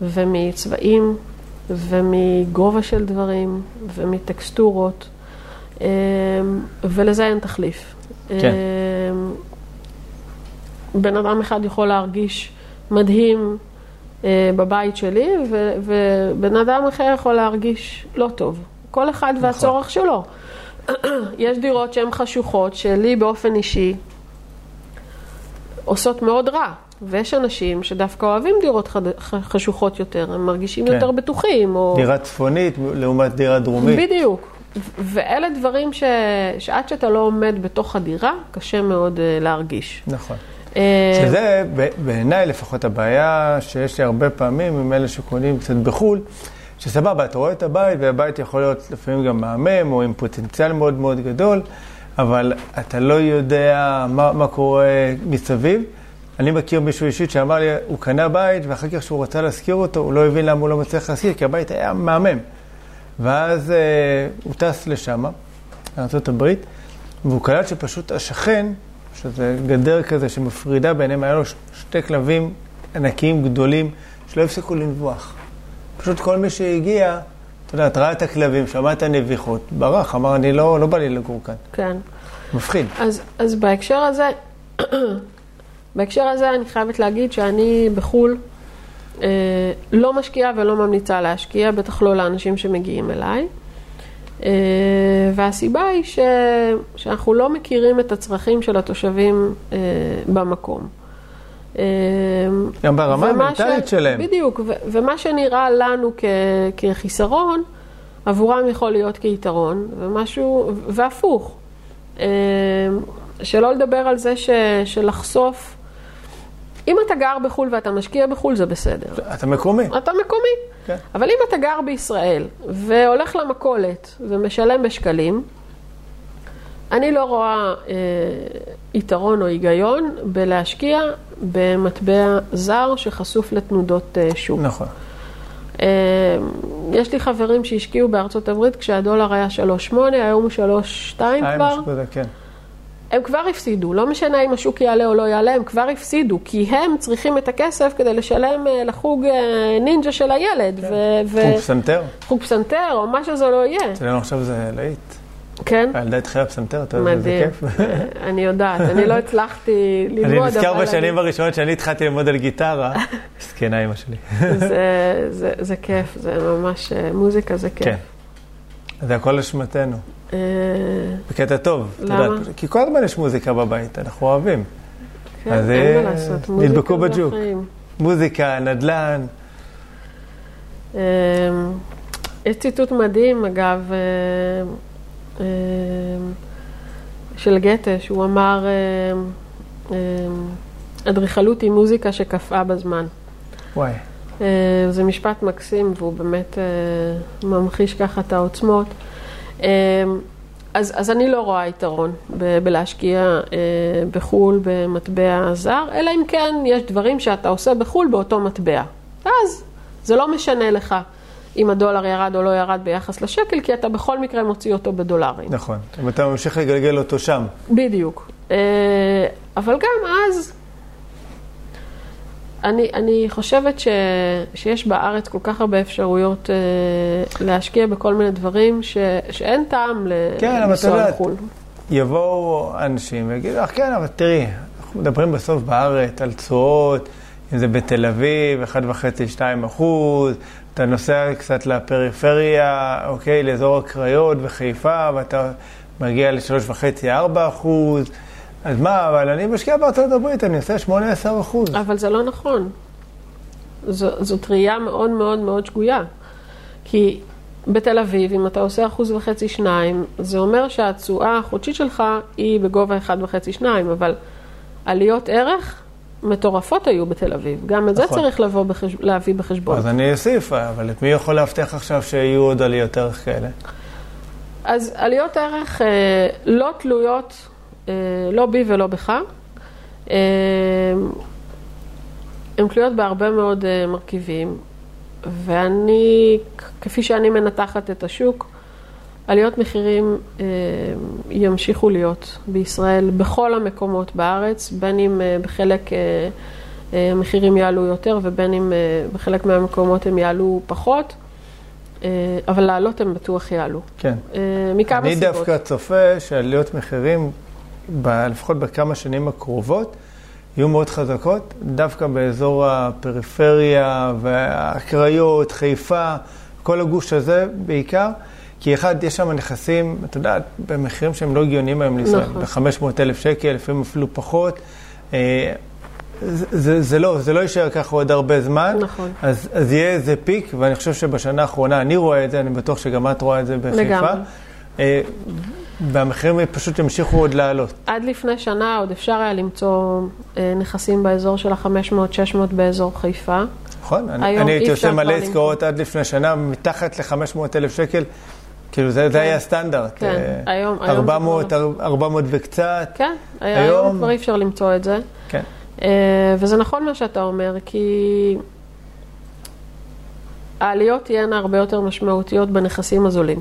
ומצבעים ומגובה של דברים ומטקסטורות, אמ, ולזה אין תחליף. כן. אמ, בן אדם אחד יכול להרגיש מדהים אה, בבית שלי, ו- ובן אדם אחר יכול להרגיש לא טוב. כל אחד נכון. והצורך שלו. *clears throat* יש דירות שהן חשוכות, שלי באופן אישי עושות מאוד רע. ויש אנשים שדווקא אוהבים דירות חד... חשוכות יותר, הם מרגישים כן. יותר בטוחים. או... דירה צפונית לעומת דירה דרומית. בדיוק. ואלה דברים ש... שעד שאתה לא עומד בתוך הדירה, קשה מאוד uh, להרגיש. נכון. אה, שזה בעיניי לפחות הבעיה שיש לי הרבה פעמים עם אלה שקונים קצת בחו"ל, שסבבה, אתה רואה את הבית, והבית יכול להיות לפעמים גם מהמם, או עם פוטנציאל מאוד מאוד גדול, אבל אתה לא יודע מה, מה קורה מסביב. אני מכיר מישהו אישית שאמר לי, הוא קנה בית, ואחר כך כשהוא רצה להשכיר אותו, הוא לא הבין למה הוא לא מצליח להשכיר, כי הבית היה מהמם. ואז אה, הוא טס לשם, לארה"ב, והוא קלט שפשוט השכן, שזה גדר כזה שמפרידה ביניהם, היה לו שתי כלבים ענקיים גדולים, שלא הפסיקו לנבוח. פשוט כל מי שהגיע, אתה יודע, ראה את הכלבים, שמע את הנביחות, ברח, אמר, אני לא, לא בא לי לגור כאן. כן. מפחיד. אז, אז בהקשר הזה, בהקשר הזה אני חייבת להגיד שאני בחו"ל אה, לא משקיעה ולא ממליצה להשקיע, בטח לא לאנשים שמגיעים אליי. אה, והסיבה היא ש, שאנחנו לא מכירים את הצרכים של התושבים אה, במקום. אה, גם ברמה המנטלית שלהם. בדיוק, ו- ומה שנראה לנו כ- כחיסרון, עבורם יכול להיות כיתרון, ומשהו, והפוך. אה, שלא לדבר על זה ש, שלחשוף, אם אתה גר בחו"ל ואתה משקיע בחו"ל זה בסדר. אתה מקומי. אתה מקומי. כן. אבל אם אתה גר בישראל והולך למכולת ומשלם בשקלים, אני לא רואה אה, יתרון או היגיון בלהשקיע במטבע זר שחשוף לתנודות אה, שוק. נכון. אה, יש לי חברים שהשקיעו בארצות הברית כשהדולר היה 3.8, היום הוא 3.2 אה, כבר. כן. הם כבר הפסידו, לא משנה אם השוק יעלה או לא יעלה, הם כבר הפסידו, כי הם צריכים את הכסף כדי לשלם אה, לחוג אה, נינג'ה של הילד. ו- ו- חוג פסנתר. חוג פסנתר, או מה שזה לא יהיה. אצלנו עכשיו זה להיט. כן? הילדה התחילה פסנתר, אתה יודע, זה. כיף. אה, אני יודעת, אני לא הצלחתי *laughs* ללמוד, אני. נזכר בשנים הראשונות שאני התחלתי ללמוד על גיטרה, *laughs* מסכנה אימא שלי. זה- *laughs* זה- זה כיף, זה ממש, מוזיקה זה כיף. כן. זה הכל אשמתנו. אה, בקטע טוב. למה? יודעת, כי כל הזמן יש מוזיקה בבית, אנחנו אוהבים. כן, אז, אין מה אה, לעשות, מוזיקה נדבקו בג'וק. מוזיקה, נדל"ן. אה, יש ציטוט מדהים, אגב, אה, של גתה, שהוא אמר, אדריכלות היא מוזיקה שקפאה בזמן. וואי. זה משפט מקסים, והוא באמת ממחיש ככה את העוצמות. אה, אז, אז אני לא רואה יתרון ב- בלהשקיע אה, בחו"ל במטבע זר, אלא אם כן יש דברים שאתה עושה בחו"ל באותו מטבע. ואז זה לא משנה לך אם הדולר ירד או לא ירד ביחס לשקל, כי אתה בכל מקרה מוציא אותו בדולרים. נכון. אם אתה ממשיך לגלגל אותו שם. בדיוק. אה, אבל גם אז, אני, אני חושבת ש, שיש בארץ כל כך הרבה אפשרויות אה, להשקיע בכל מיני דברים ש, שאין טעם כן, לנסוע לחו"ל. יבואו אנשים ויגידו לך, כן, אבל תראי, אנחנו מדברים בסוף בארץ על תשואות, אם זה בתל אביב, 1.5-2 אחוז, אתה נוסע קצת לפריפריה, אוקיי, לאזור הקריות וחיפה, ואתה מגיע ל-3.5-4 אחוז, אז מה, אבל אני משקיע בארצות הברית, אני עושה 8-10 אחוז. אבל זה לא נכון. זו, זאת ראייה מאוד מאוד מאוד שגויה. כי בתל אביב, אם אתה עושה אחוז וחצי, שניים, זה אומר שהתשואה החודשית שלך היא בגובה אחד וחצי, שניים, אבל עליות ערך מטורפות היו בתל אביב. גם את זה נכון. צריך לבוא בחש... להביא בחשבון. אז אני אוסיף, אבל את מי יכול להבטיח עכשיו שיהיו עוד עליות ערך כאלה? אז עליות ערך אה, לא תלויות, לא בי ולא בך. אה, הן תלויות בהרבה מאוד אה, מרכיבים, ואני, כפי שאני מנתחת את השוק, עליות מחירים אה, ימשיכו להיות בישראל בכל המקומות בארץ, בין אם אה, בחלק אה, אה, המחירים יעלו יותר ובין אם אה, בחלק מהמקומות הם יעלו פחות, אה, אבל לעלות הם בטוח יעלו. כן. אה, מכמה אני סיבות. דווקא צופה שעליות מחירים, ב- לפחות בכמה שנים הקרובות, יהיו מאוד חזקות, דווקא באזור הפריפריה והקריות, חיפה, כל הגוש הזה בעיקר. כי אחד, יש שם נכסים, את יודעת, במחירים שהם לא הגיוניים היום לישראל, נכון. ב-500 אלף שקל, לפעמים אפילו פחות. אה, זה, זה, זה לא, זה לא יישאר ככה עוד הרבה זמן. נכון. אז, אז יהיה איזה פיק, ואני חושב שבשנה האחרונה אני רואה את זה, אני בטוח שגם את רואה את זה בחיפה. לגמרי. אה, והמחירים פשוט ימשיכו עוד לעלות. עד לפני שנה עוד אפשר היה למצוא אה, נכסים באזור של ה-500-600 באזור חיפה. נכון? אני, היום אני הייתי עושה מלא עסקאות עד לפני שנה, מתחת ל-500 אלף שקל. כאילו, זה, זה היה הסטנדרט. כן, אה, היום- היום זה 400, כבר 400 וקצת. כן, היום- היום כבר אי אפשר למצוא את זה. כן. אה, וזה נכון מה שאתה אומר, כי העליות תהיינה הרבה יותר משמעותיות בנכסים הזולים.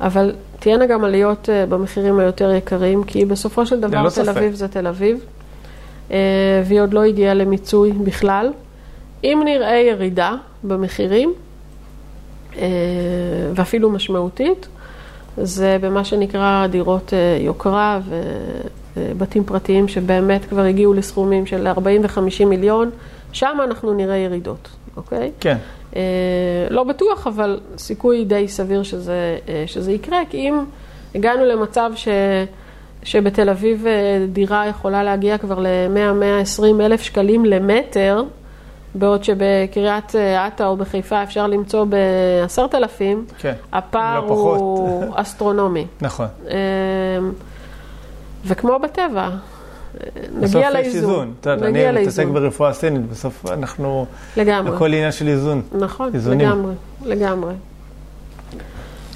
אבל תהיינה גם עליות אה, במחירים היותר יקרים, כי בסופו של דבר תל ספק. אביב זה תל אביב, אה, והיא עוד לא הגיעה למיצוי בכלל. אם נראה ירידה במחירים, אה, ואפילו משמעותית, זה במה שנקרא דירות יוקרה ובתים פרטיים שבאמת כבר הגיעו לסכומים של 40 ו-50 מיליון, שם אנחנו נראה ירידות, אוקיי? כן. אה, לא בטוח, אבל סיכוי די סביר שזה, אה, שזה יקרה, כי אם הגענו למצב ש, שבתל אביב אה, דירה יכולה להגיע כבר ל-100-120 אלף שקלים למטר, בעוד שבקריית אתא או בחיפה אפשר למצוא ב-10,000, כן. הפער לא. הוא אסטרונומי. *laughs* נכון. וכמו בטבע, אה, בסוף נגיע יש לאיזון. איזון. את יודעת, נגיע אני מתעסק לאיזון. ברפואה סינית, בסוף אנחנו... לגמרי. הכל עניין של איזון. נכון, איזונים. לגמרי, לגמרי.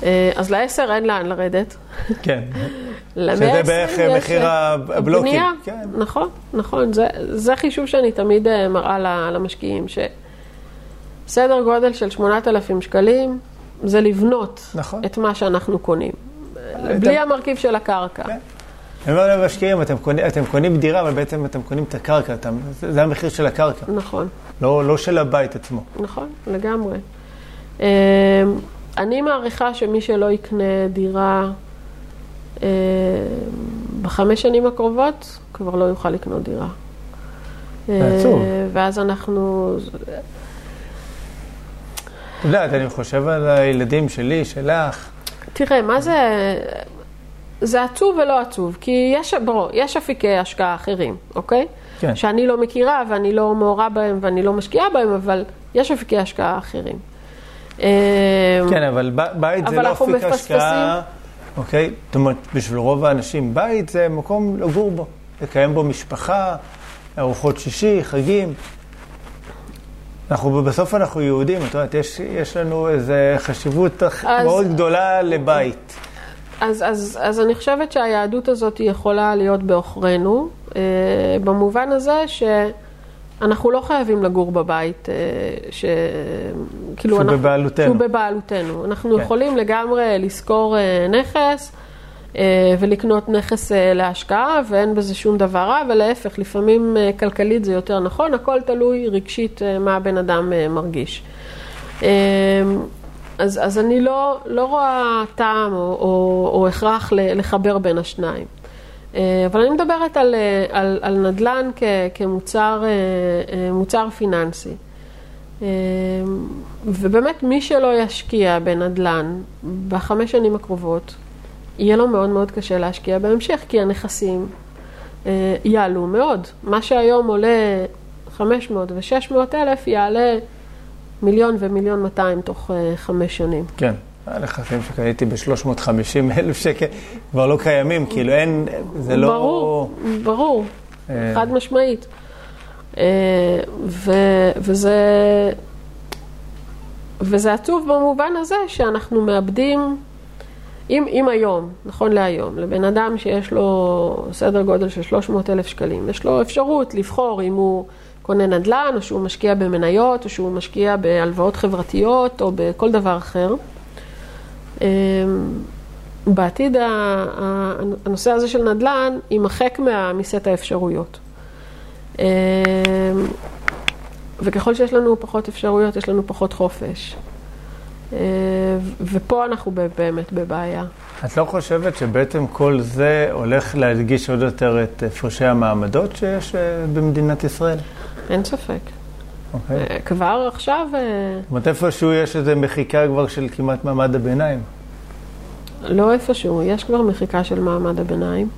אה, זה לעשר אין לאן לרדת. כן. *laughs* שזה בערך מחיר אה, הבלוקים. בנייה. כן. נכון, נכון. זה, זה חישוב שאני תמיד אה, מראה למשקיעים, שסדר גודל של 8,000 שקלים זה לבנות נכון. את מה שאנחנו קונים. את בלי המרכיב של הקרקע. כן. אני אומר למשקיעים, אתם קונים, אתם קונים דירה, אבל בעצם אתם קונים את הקרקע, אתם, זה, זה המחיר של הקרקע, נכון. לא, לא של הבית עצמו. נכון, לגמרי. אה, אני מעריכה שמי שלא יקנה דירה אה, בחמש שנים הקרובות, כבר לא יוכל לקנות דירה. אה, עצוב. ואז אנחנו... את יודעת, אני חושב על הילדים שלי, שלך. תראה, מה זה... זה עצוב ולא עצוב, כי יש, בוא, יש אפיקי השקעה אחרים, אוקיי? כן. שאני לא מכירה ואני לא מעורה בהם ואני לא משקיעה בהם, אבל יש אפיקי השקעה אחרים. אה, כן, אבל בית זה אבל לא אנחנו אפיק מפספסים. השקעה, אוקיי? זאת אומרת, בשביל רוב האנשים, בית זה מקום לגור בו, לקיים בו משפחה, ארוחות שישי, חגים. אנחנו, בסוף אנחנו יהודים, את יודעת, יש, יש לנו איזו חשיבות אז- מאוד גדולה לבית. אז, אז, אז אני חושבת שהיהדות הזאת יכולה להיות בעוכרינו, אה, במובן הזה שאנחנו לא חייבים לגור בבית, אה, ש... כאילו שהוא אנחנו, בבעלותנו. שהוא בבעלותנו. אנחנו כן. יכולים לגמרי לשכור אה, נכס אה, ולקנות נכס להשקעה, ואין בזה שום דבר רע, ולהפך, לפעמים כלכלית זה יותר נכון, הכל תלוי רגשית מה הבן אדם מרגיש. אז, אז אני לא, לא רואה טעם או, או, או הכרח לחבר בין השניים. אה, אבל אני מדברת על, אה, על, על נדל"ן כ, כמוצר אה, פיננסי. ובאמת, מי שלא ישקיע בנדל"ן בחמש שנים הקרובות, יהיה לו מאוד מאוד קשה להשקיע בהמשך, כי הנכסים יעלו מאוד. מה שהיום עולה 500 ו-600 אלף, יעלה מיליון ומיליון 200 תוך אה, חמש שנים. כן. הנכסים שקניתי ב-350 אלף שקל כבר לא קיימים, כאילו אין, זה לא... ברור, ברור, אה, חד משמעית. ו, וזה, וזה עצוב במובן הזה שאנחנו מאבדים, אם, אם היום, נכון להיום, לבן אדם שיש לו סדר גודל של 300 אלף שקלים, יש לו אפשרות לבחור אם הוא קונה נדל"ן, או שהוא משקיע במניות, או שהוא משקיע בהלוואות חברתיות, או בכל דבר אחר. אמ, בעתיד הנושא הזה של נדל"ן יימחק מסט האפשרויות. אמ, וככל שיש לנו פחות אפשרויות, יש לנו פחות חופש. אמ, ופה אנחנו באמת בבעיה. את לא חושבת שבעצם כל זה הולך להדגיש עוד יותר את הפרשי המעמדות שיש אה, במדינת ישראל? אין ספק. אוקיי. אה, כבר עכשיו... אה, זאת אומרת, איפשהו יש איזו מחיקה כבר של כמעט מעמד הביניים. לא איפשהו, יש כבר מחיקה של מעמד הביניים.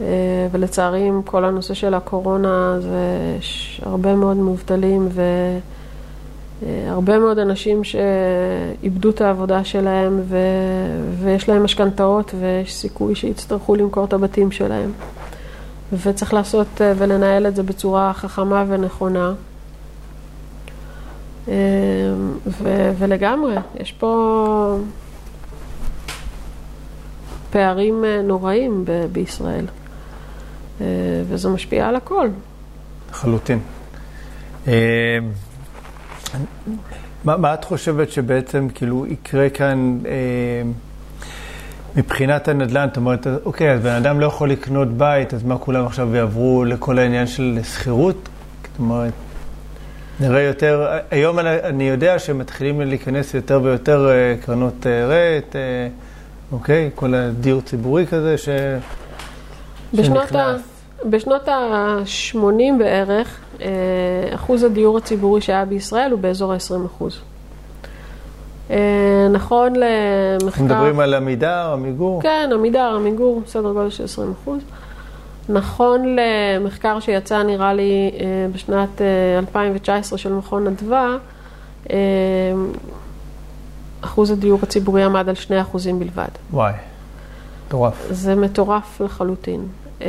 אה, ולצערי, עם כל הנושא של הקורונה, זה הרבה מאוד מובטלים והרבה מאוד אנשים שאיבדו את העבודה שלהם ו... ויש להם משכנתאות ויש סיכוי שיצטרכו למכור את הבתים שלהם. וצריך לעשות ולנהל את זה בצורה חכמה ונכונה. ו- ולגמרי, יש פה פערים אה, נוראים ב- בישראל, אה, וזה משפיע על הכל. לחלוטין. אה, מה, מה את חושבת שבעצם כאילו יקרה כאן מבחינת הנדל"ן? זאת אומרת, אוקיי, אז בן אדם לא יכול לקנות בית, אז מה כולם עכשיו יעברו לכל העניין של שכירות? זאת אומרת, נראה יותר, היום אני יודע שמתחילים להיכנס יותר ויותר קרנות רט. אוקיי? כל הדיור ציבורי כזה ש... בשנות ה... בשנות ה-80 בערך, אה, אחוז הדיור הציבורי שהיה בישראל הוא באזור ה-20 אחוז. אה, נכון למחקר... אנחנו מדברים על עמידר, עמיגור? כן, עמידר, עמיגור, סדר גודל של 20 אחוז. נכון למחקר שיצא, נראה לי, אה, בשנת 2019 של מכון אדווה, אחוז הדיור הציבורי עמד על 2 אחוזים בלבד. וואי, מטורף. זה מטורף לחלוטין. אה,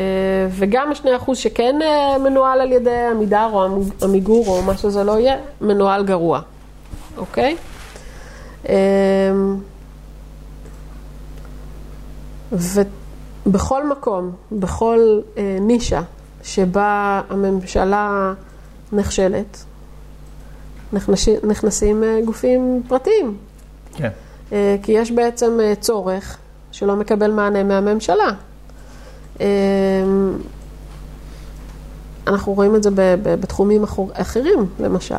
וגם השני אחוז שכן אה, מנוהל על ידי עמידר או עמיגור או מה שזה לא יהיה, מנוהל גרוע, אוקיי? אה, ובכל מקום, בכל נישה שבה הממשלה נכשלת, נכנסים גופים פרטיים. כן. אה, כי יש בעצם אה, צורך שלא מקבל מענה מהממשלה. אה, אנחנו רואים את זה בתחומים אחרים, למשל.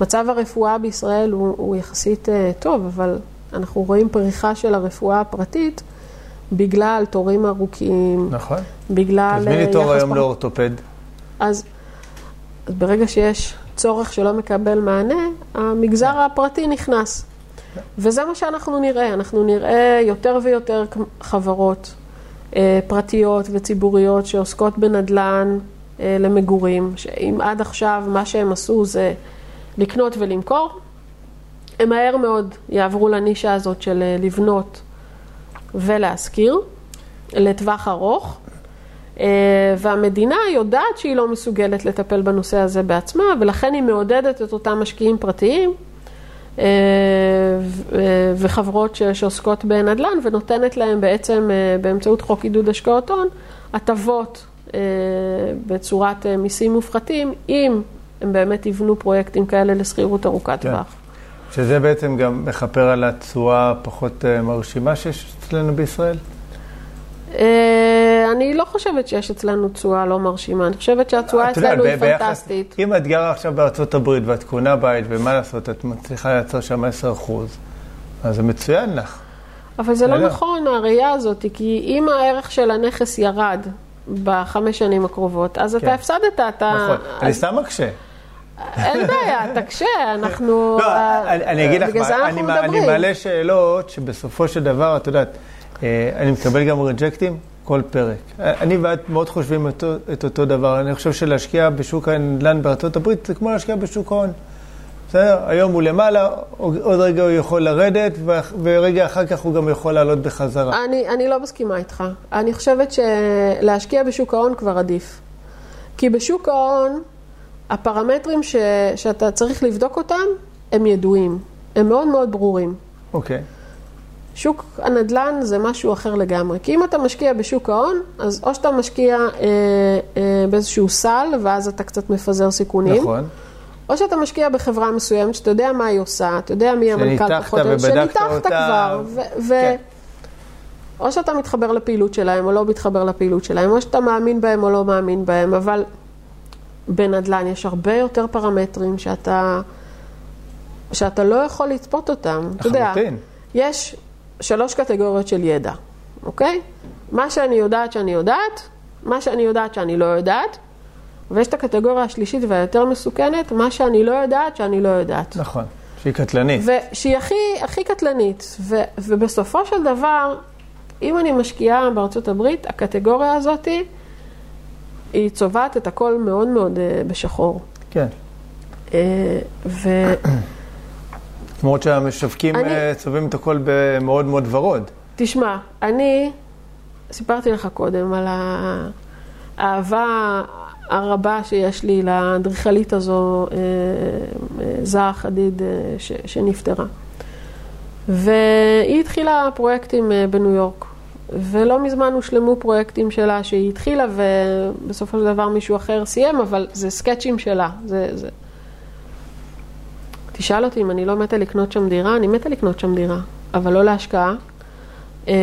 מצב הרפואה בישראל הוא, הוא יחסית טוב, אבל אנחנו רואים פריחה של הרפואה הפרטית בגלל תורים ארוכים. נכון. בגלל... תזמיני תור היום פר... לאורתופד. אז, אז ברגע שיש צורך שלא מקבל מענה, המגזר כן. הפרטי נכנס. וזה מה שאנחנו נראה, אנחנו נראה יותר ויותר חברות אה, פרטיות וציבוריות שעוסקות בנדל"ן אה, למגורים, שאם עד עכשיו מה שהם עשו זה לקנות ולמכור, הם מהר מאוד יעברו לנישה הזאת של אה, לבנות ולהשכיר לטווח ארוך. Uh, והמדינה יודעת שהיא לא מסוגלת לטפל בנושא הזה בעצמה, ולכן היא מעודדת את אותם משקיעים פרטיים אה, וחברות שעוסקות בנדל"ן ונותנת להם בעצם אה, באמצעות חוק עידוד השקעות הון הטבות אה, בצורת מיסים מופחתים, אם הם באמת יבנו פרויקטים כאלה לשכירות ארוכת כן. טווח. שזה בעצם גם מכפר על התשואה הפחות מרשימה שיש אצלנו בישראל? אני לא חושבת שיש אצלנו תשואה לא מרשימה, אני חושבת שהתשואה אצלנו היא פנטסטית. אם את גרה עכשיו בארצות הברית ואת קונה בית, ומה לעשות, את מצליחה לייצר שם 10 אחוז, אז זה מצוין לך. אבל זה לא נכון, הראייה הזאת, כי אם הערך של הנכס ירד בחמש שנים הקרובות, אז אתה כן. הפסדת, אתה... נכון, אני סתם מקשה. אין בעיה, תקשה, אנחנו... לא, אני אגיד לך, אני מעלה שאלות שבסופו של דבר, את יודעת, אה, אני מקבל גם רג'קטים. כל פרק. אני ואת מאוד חושבים את אותו דבר. אני חושב שלהשקיע בשוק הנדל"ן בארצות הברית זה כמו להשקיע בשוק ההון. בסדר? היום הוא למעלה, עוד רגע הוא יכול לרדת, ורגע אחר כך הוא גם יכול לעלות בחזרה. אני, אני לא מסכימה איתך. אני חושבת שלהשקיע בשוק ההון כבר עדיף. כי בשוק ההון הפרמטרים ש, שאתה צריך לבדוק אותם, הם ידועים. הם מאוד מאוד ברורים. אוקיי. שוק הנדל"ן זה משהו אחר לגמרי. כי אם אתה משקיע בשוק ההון, אז או שאתה משקיע אה, אה, באיזשהו סל, ואז אתה קצת מפזר סיכונים. נכון. או שאתה משקיע בחברה מסוימת, שאתה יודע מה היא עושה, אתה יודע מי המנכ"ל פחות או יותר, שניתחת. כבר, ו- ו- כן. או שאתה מתחבר לפעילות שלהם או לא מתחבר לפעילות שלהם, או שאתה מאמין בהם או לא מאמין בהם, אבל בנדל"ן יש הרבה יותר פרמטרים שאתה, שאתה לא יכול לצפות אותם. אתה יודע, לחלוטין. יש שלוש קטגוריות של ידע, אוקיי? מה שאני יודעת שאני יודעת, מה שאני יודעת שאני לא יודעת, ויש את הקטגוריה השלישית והיותר מסוכנת, מה שאני לא יודעת שאני לא יודעת. נכון. שהיא קטלנית. ושהיא הכי, הכי קטלנית. ו, ובסופו של דבר, אם אני משקיעה בארצות הברית, הקטגוריה הזאת היא צובעת את הכל מאוד מאוד אה, בשחור. כן. אה, ו... *clears throat* למרות שהמשווקים אני- אה, צובעים את הכל במאוד מאוד ורוד. תשמע, אני סיפרתי לך קודם על האהבה הרבה שיש לי לאדריכלית הזו, זהר חדיד, ש- שנפטרה. והיא התחילה פרויקטים בניו יורק, ולא מזמן הושלמו פרויקטים שלה שהיא התחילה ובסופו של דבר מישהו אחר סיים, אבל זה סקצ'ים שלה. זה, זה... תשאל אותי אם אני לא מתה לקנות שם דירה, אני מתה לקנות שם דירה, אבל לא להשקעה, אה,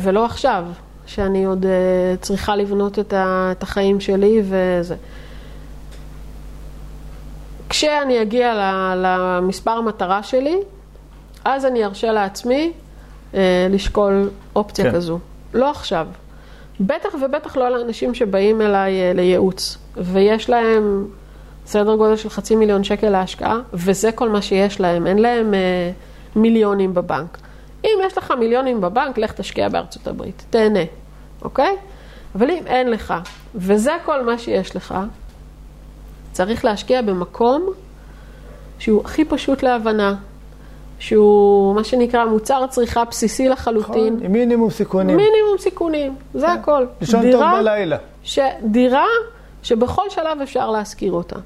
ולא עכשיו, שאני עוד אה, צריכה לבנות את החיים שלי וזה. כשאני אגיע למספר המטרה שלי, אז אני ארשה לעצמי אה, לשקול אופציה. כן. כזו. לא עכשיו. בטח ובטח לא לאנשים שבאים אליי אה, לייעוץ, ויש להם סדר גודל של חצי מיליון שקל להשקעה, וזה כל מה שיש להם, אין להם אה, מיליונים בבנק. אם יש לך מיליונים בבנק, לך תשקיע בארצות הברית, תהנה, אוקיי? אבל אם אין לך, וזה כל מה שיש לך, צריך להשקיע במקום שהוא הכי פשוט להבנה, שהוא מה שנקרא מוצר צריכה בסיסי לחלוטין, נכון, מינימום סיכונים. מינימום סיכונים, זה הכל. לישון טוב בלילה. ש... דירה שבכל שלב אפשר להשכיר אותה.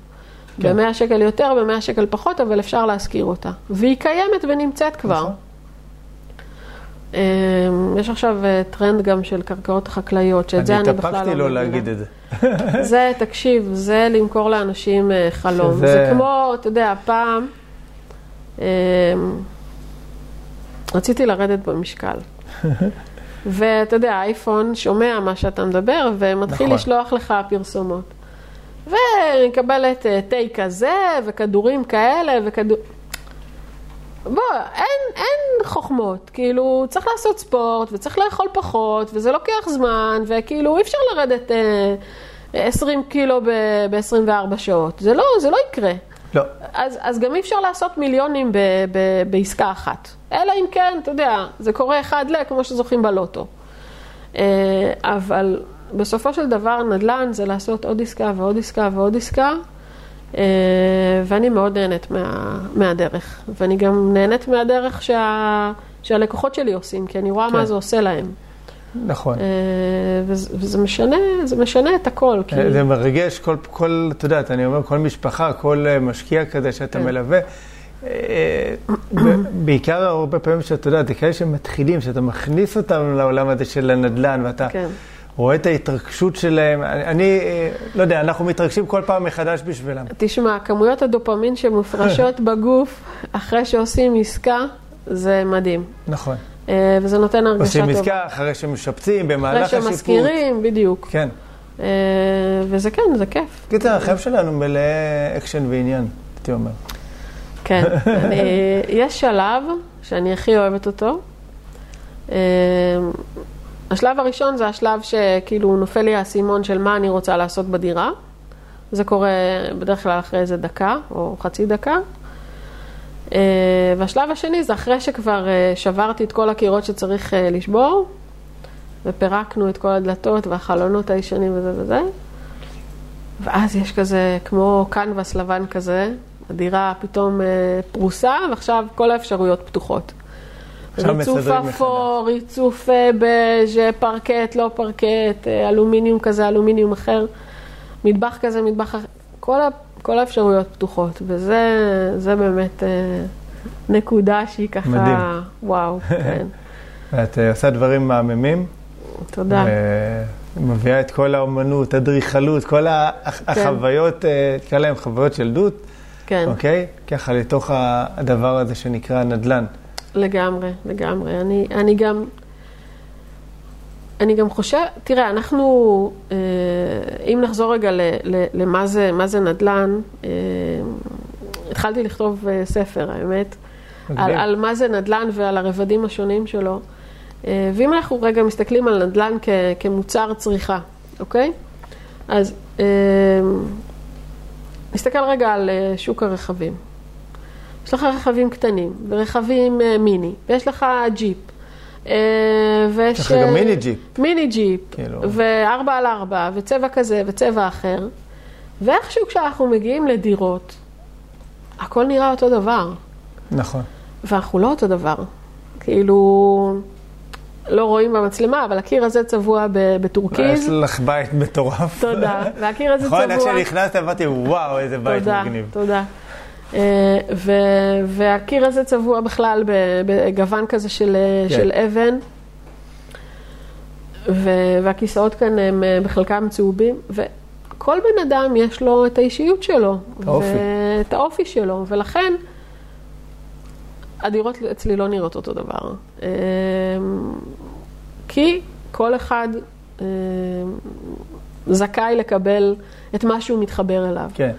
כן. ב-100 שקל יותר, ב-100 שקל פחות, אבל אפשר להשכיר אותה. והיא קיימת ונמצאת כבר. נכון. אמ, יש עכשיו אה, טרנד גם של קרקעות חקלאיות, שאת זה אני בכלל לא התאפקתי מבינה. לא להגיד את זה. *laughs* זה, תקשיב, זה למכור לאנשים אה, חלום. שזה- זה כמו, אתה יודע, פעם רציתי לרדת במשקל. *laughs* ואתה יודע, האייפון שומע מה שאתה מדבר ומתחיל נכון. לשלוח לך פרסומות. ואני מקבלת אה, תה כזה, וכדורים כאלה, וכדור... בוא, אין, אין חוכמות, כאילו, צריך לעשות ספורט, וצריך לאכול פחות, וזה לוקח זמן, וכאילו, אי אפשר לרדת אה, 20 קילו ב-24 שעות, זה לא, זה לא יקרה. לא. אז, אז גם אי אפשר לעשות מיליונים ב, ב, בעסקה אחת. אלא אם כן, אתה יודע, זה קורה אחד ל... כמו שזוכים בלוטו. אה, אבל בסופו של דבר נדל"ן זה לעשות עוד עסקה ועוד עסקה ועוד עסקה, אה, ואני מאוד נהנית מה, מהדרך. ואני גם נהנית מהדרך שה, שהלקוחות שלי עושים, כי אני רואה כן. מה זה עושה להם. נכון. אה, וזה, וזה משנה, זה משנה את הכל. כי... זה מרגש, כל, כל, אתה יודעת, אני אומר, כל משפחה, כל אה, משקיע כזה שאתה כן. מלווה, אה, בעיקר הרבה פעמים שאתה יודע, זה כאלה שמתחילים, שאתה מכניס אותם לעולם הזה של הנדל"ן, ואתה כן. רואה את ההתרגשות שלהם. אני, אני, לא יודע, אנחנו מתרגשים כל פעם מחדש בשבילם. תשמע, כמויות הדופמין שמופרשות *laughs* בגוף אחרי שעושים עסקה, זה מדהים. נכון. אה, וזה נותן הרגשה עושים טובה. עסקה אחרי שמשפצים, אחרי במהלך השיפוט. שמזכירים, בדיוק. כן. אה, וזה כן, זה כיף. קיצר, החיים שלנו מלא אקשן ועניין, הייתי אומר. כן. *laughs* אני, יש שלב שאני הכי אוהבת אותו. אה, השלב הראשון זה השלב שכאילו נופל לי האסימון של מה אני רוצה לעשות בדירה. זה קורה בדרך כלל אחרי איזה דקה או חצי דקה. אה, והשלב השני זה אחרי שכבר אה, שברתי את כל הקירות שצריך אה, לשבור, ופירקנו את כל הדלתות והחלונות הישנים וזה וזה. ואז יש כזה, כמו קנבס לבן כזה, הדירה פתאום פרוסה, ועכשיו כל האפשרויות פתוחות. ריצוף אפור, ריצוף בז', פרקט, לא פרקט, אלומיניום כזה, אלומיניום אחר, מטבח כזה, מטבח אחר. כל, כל האפשרויות פתוחות, וזה זה באמת אה, נקודה שהיא ככה, מדהים. וואו, כן. *laughs* ואת אה, עושה דברים מהממים. תודה. מביאה את כל האומנות, אדריכלות, כל ה- החוויות, אה, נקרא להם חוויות ילדות, כן, אוקיי? ככה לתוך הדבר הזה שנקרא נדל"ן. לגמרי, לגמרי. אני, אני גם, אני גם חושב, תראה, אנחנו, אה, אם נחזור רגע למה זה, מה זה נדל"ן, אה, התחלתי לכתוב אה, ספר, האמת, על. על מה זה נדל"ן ועל הרבדים השונים שלו. ואם אנחנו רגע מסתכלים על נדל"ן כ, כמוצר צריכה, אוקיי? אז נסתכל רגע על שוק הרכבים. יש לך רכבים קטנים ורכבים מיני, ויש לך ג'יפ. אה, ויש... יש לך גם אה, מיני ג'יפ. מיני ג'יפ, כאילו. וארבע על ארבע, וצבע כזה וצבע אחר. ואיכשהו כשאנחנו מגיעים לדירות, הכל נראה אותו דבר, נכון. ואנחנו לא אותו דבר. כאילו, לא רואים במצלמה, אבל הקיר הזה צבוע ב- יש בטורקיז. לך בית מטורף. תודה. והקיר הזה נכון, איך צבוע... שנכנסת אמרתי, וואו, איזה בית תודה, מגניב. תודה. אה, ו- והקיר הזה צבוע בכלל בגוון כזה של, כן. של אבן, ו- והכיסאות כאן הם אה, בחלקם צהובים, וכל בן אדם יש לו את האישיות שלו, את האופי. ואת האופי שלו, ולכן הדירות אצלי לא נראות אותו דבר. אה, כי כל אחד אה, זכאי לקבל את מה שהוא מתחבר אליו. כן.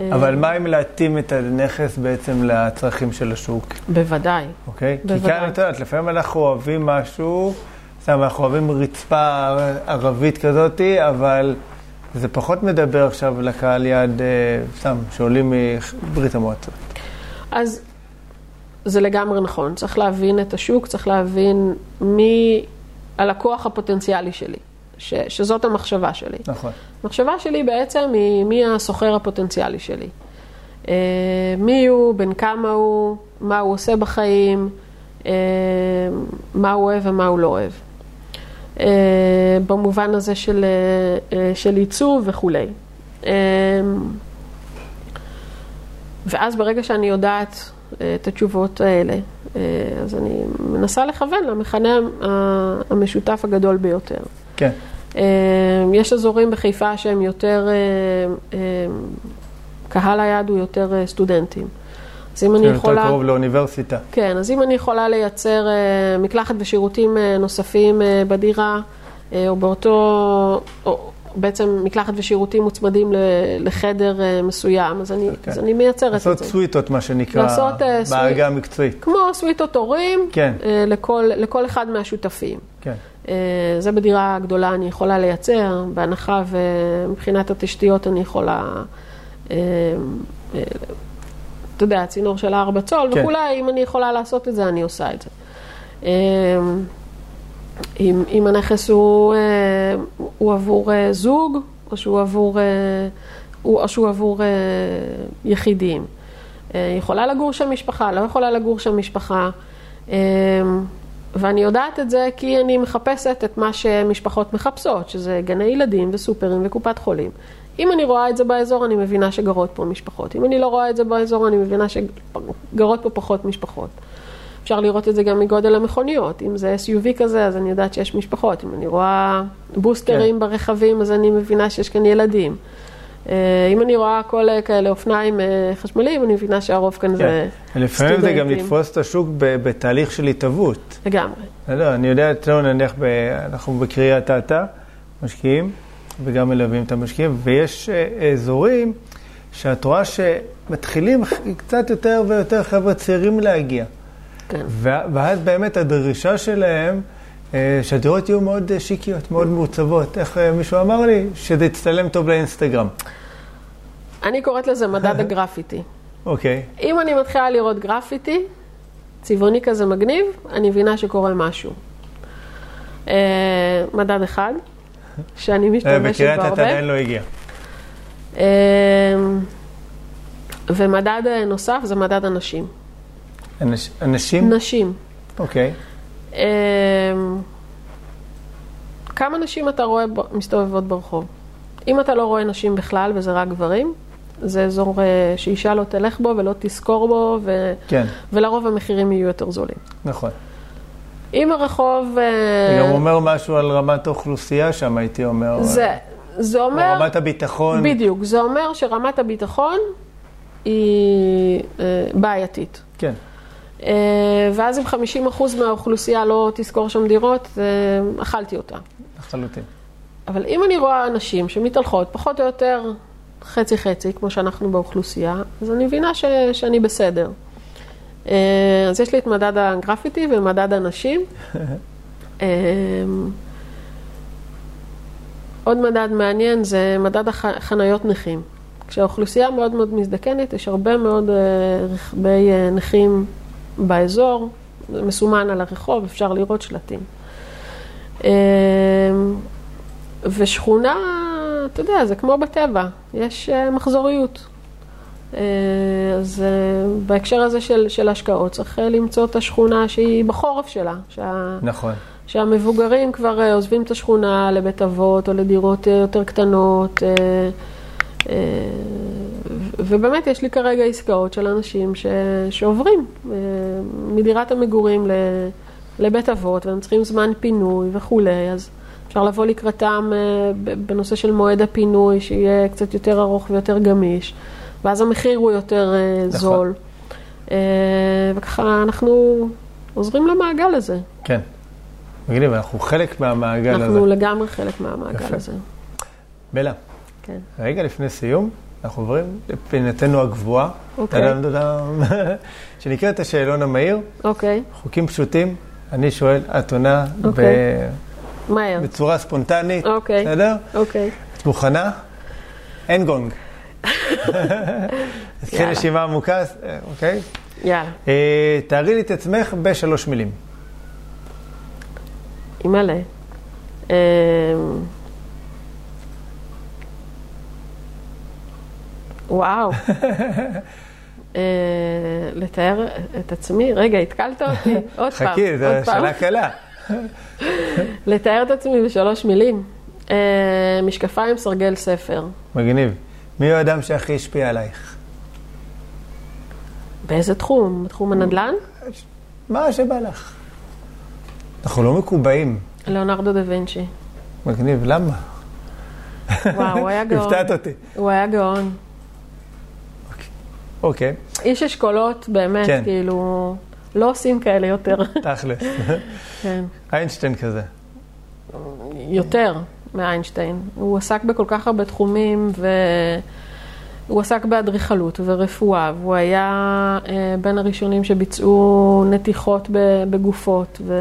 אה, אבל מה אם להתאים את הנכס בעצם לצרכים של השוק, בוודאי. אוקיי? כי בוודאי. כאן, את יודעת, לפעמים אנחנו אוהבים משהו, סתם, אנחנו אוהבים רצפה ערבית כזאתי, אבל זה פחות מדבר עכשיו לקהל יעד, אה, סתם, שעולים מברית המועצות. אז זה לגמרי נכון, צריך להבין את השוק, צריך להבין מי הלקוח הפוטנציאלי שלי, ש, שזאת המחשבה שלי. נכון. המחשבה שלי בעצם היא מי הסוחר הפוטנציאלי שלי. אה, מי הוא, בן כמה הוא, מה הוא עושה בחיים, אה, מה הוא אוהב ומה הוא לא אוהב. אה, במובן הזה של, של עיצוב וכולי. ואז ברגע שאני יודעת את התשובות האלה, אז אני מנסה לכוון למכנה המשותף הגדול ביותר. כן. אה, יש אזורים בחיפה שהם יותר, אה, אה, קהל היעד הוא יותר אה, סטודנטים. אז אם אני יותר יכולה... קרוב לאוניברסיטה. כן, אז אם אני יכולה לייצר אה, מקלחת ושירותים אה, נוספים בדירה, או באותו, או בעצם מקלחת ושירותים מוצמדים לחדר מסוים, אז אני, כן. אז אני מייצרת את לעשות זה. סוויטות, מה שנקרא, לעשות, בעגה המקצועית. כמו סוויטות הורים, כן. לכל, לכל אחד מהשותפים. כן. אה, זה בדירה גדולה אני יכולה לייצר, בהנחה ומבחינת התשתיות אני יכולה, אה, אה, אתה יודע, צינור של הארבע צול כן. וכולי, אם אני יכולה לעשות את זה, אני עושה את זה. אם, אם הנכס הוא, הוא עבור זוג, או שהוא עבור, הוא- או שהוא עבור יחידים. יכולה לגור שם משפחה, לא יכולה לגור שם משפחה. ואני יודעת את זה כי אני מחפשת את מה שמשפחות מחפשות, שזה גני ילדים וסופרים וקופת חולים. אם אני רואה את זה באזור, אני מבינה שגרות פה משפחות. אם אני לא רואה את זה באזור, אני מבינה שגרות פה פחות משפחות. אפשר לראות את זה גם מגודל המכוניות. אם זה SUV כזה, אז אני יודעת שיש משפחות. אם אני רואה בוסטרים כן. ברכבים, אז אני מבינה שיש כאן ילדים. אה, אם אני רואה כל אה, כאלה אופניים אה, חשמליים, אני מבינה שהרוב כאן זה כן. לפעמים זה גם סטודנטים. לתפוס את השוק בתהליך של התהוות. לגמרי. לא, לא, אני יודע, אצלנו נניח, ב, אנחנו בקריית אתא משקיעים, וגם מלווים את המשקיעים, ויש אזורים שאת רואה שמתחילים קצת יותר ויותר חבר'ה צעירים להגיע. כן. ואז באמת הדרישה שלהם, אה, שהדירות יהיו מאוד אה, שיקיות, מאוד מעוצבות. איך אה, מישהו אמר לי? שזה יצטלם טוב לאינסטגרם. אני קוראת לזה מדד *laughs* הגרפיטי. אוקיי, אם אני מתחילה לראות גרפיטי, צבעוני כזה מגניב, אני מבינה שקורה משהו. אה, מדד אחד, שאני משתמשת בקריית בו הרבה. עדיין לא הגיע. אה, ומדד נוסף זה מדד הנשים. אנש, אנשים? נשים. אוקיי. אה, כמה נשים אתה רואה מסתובבות ברחוב? אם אתה לא רואה נשים בכלל וזה רק גברים, זה אזור אה, שאישה לא תלך בו ולא תשכור בו, ו... כן, ולרוב המחירים יהיו יותר זולים. נכון. אם הרחוב... אה, זה גם אומר משהו על רמת האוכלוסייה שם, הייתי אומר. זה, זה או אומר... רמת הביטחון. בדיוק, זה אומר שרמת הביטחון היא אה, בעייתית. כן, אה, ואז אם 50% מהאוכלוסייה לא תשכור שם דירות, אה, אכלתי אותה. לחלוטין. אבל אם אני רואה אנשים שמתהלכות פחות או יותר חצי-חצי, כמו שאנחנו באוכלוסייה, אז אני מבינה ש, שאני בסדר. אה, אז יש לי את מדד הגרפיטי ומדד הנשים. *laughs* אה, עוד מדד מעניין זה מדד החניות נכים. כשהאוכלוסייה מאוד מאוד מזדקנת, יש הרבה מאוד אה, רכבי אה, נכים באזור, מסומן על הרחוב, אפשר לראות שלטים. אה, ושכונה, אתה יודע, זה כמו בטבע, יש אה, מחזוריות. אה, אז אה, בהקשר הזה של, של השקעות, צריך למצוא את השכונה שהיא בחורף שלה, שה, נכון. שהמבוגרים כבר עוזבים את השכונה לבית אבות או לדירות יותר קטנות. ובאמת יש לי כרגע עסקאות של אנשים ש- שעוברים אה, מדירת המגורים ל- לבית אבות והם צריכים זמן פינוי וכולי, אז אפשר לבוא לקראתם אה, בנושא של מועד הפינוי, שיהיה קצת יותר ארוך ויותר גמיש, ואז המחיר הוא יותר אה, נכון. זול. וככה אנחנו עוזרים למעגל הזה. כן. מגניב, אנחנו חלק מהמעגל הזה. אנחנו לגמרי חלק מהמעגל יפה. הזה. בלה, כן. רגע לפני סיום, אנחנו עוברים לפינתנו הקבועה. אוקיי. *laughs* שנקראת השאלון המהיר, אוקיי, חוקים פשוטים, אני שואל, את עונה אוקיי. ב- מהר. בצורה ספונטנית, אוקיי. בסדר? אוקיי. את מוכנה? אין גונג. *laughs* יאללה. נשימה עמוקה, אה, אוקיי? יאללה. אה, תארי לי את עצמך בשלוש מילים. אימא'לה. וואו. *laughs* אה, לתאר את עצמי, רגע, התקלת אותי, *laughs* עוד פעם, חכי, זו. שאלה קלה. *laughs* לתאר את עצמי בשלוש מילים. אה, משקפיים, סרגל, ספר. מגניב. מי הוא האדם שהכי השפיע עלייך? באיזה תחום? בתחום הנדל"ן? מה שבא לך. אנחנו לא מקובעים. ליאונרדו דה וינצ'י. מגניב, למה? וואו, הוא היה גאון. הפתעת אותי. הוא היה גאון. אוקיי, איש אשכולות, באמת, כן. כאילו, לא עושים כאלה יותר. תכלס. *laughs* כן. איינשטיין כזה. יותר מאיינשטיין. הוא עסק בכל כך הרבה תחומים, והוא עסק באדריכלות ורפואה, והוא היה אה, בין הראשונים שביצעו נתיחות בגופות, ו...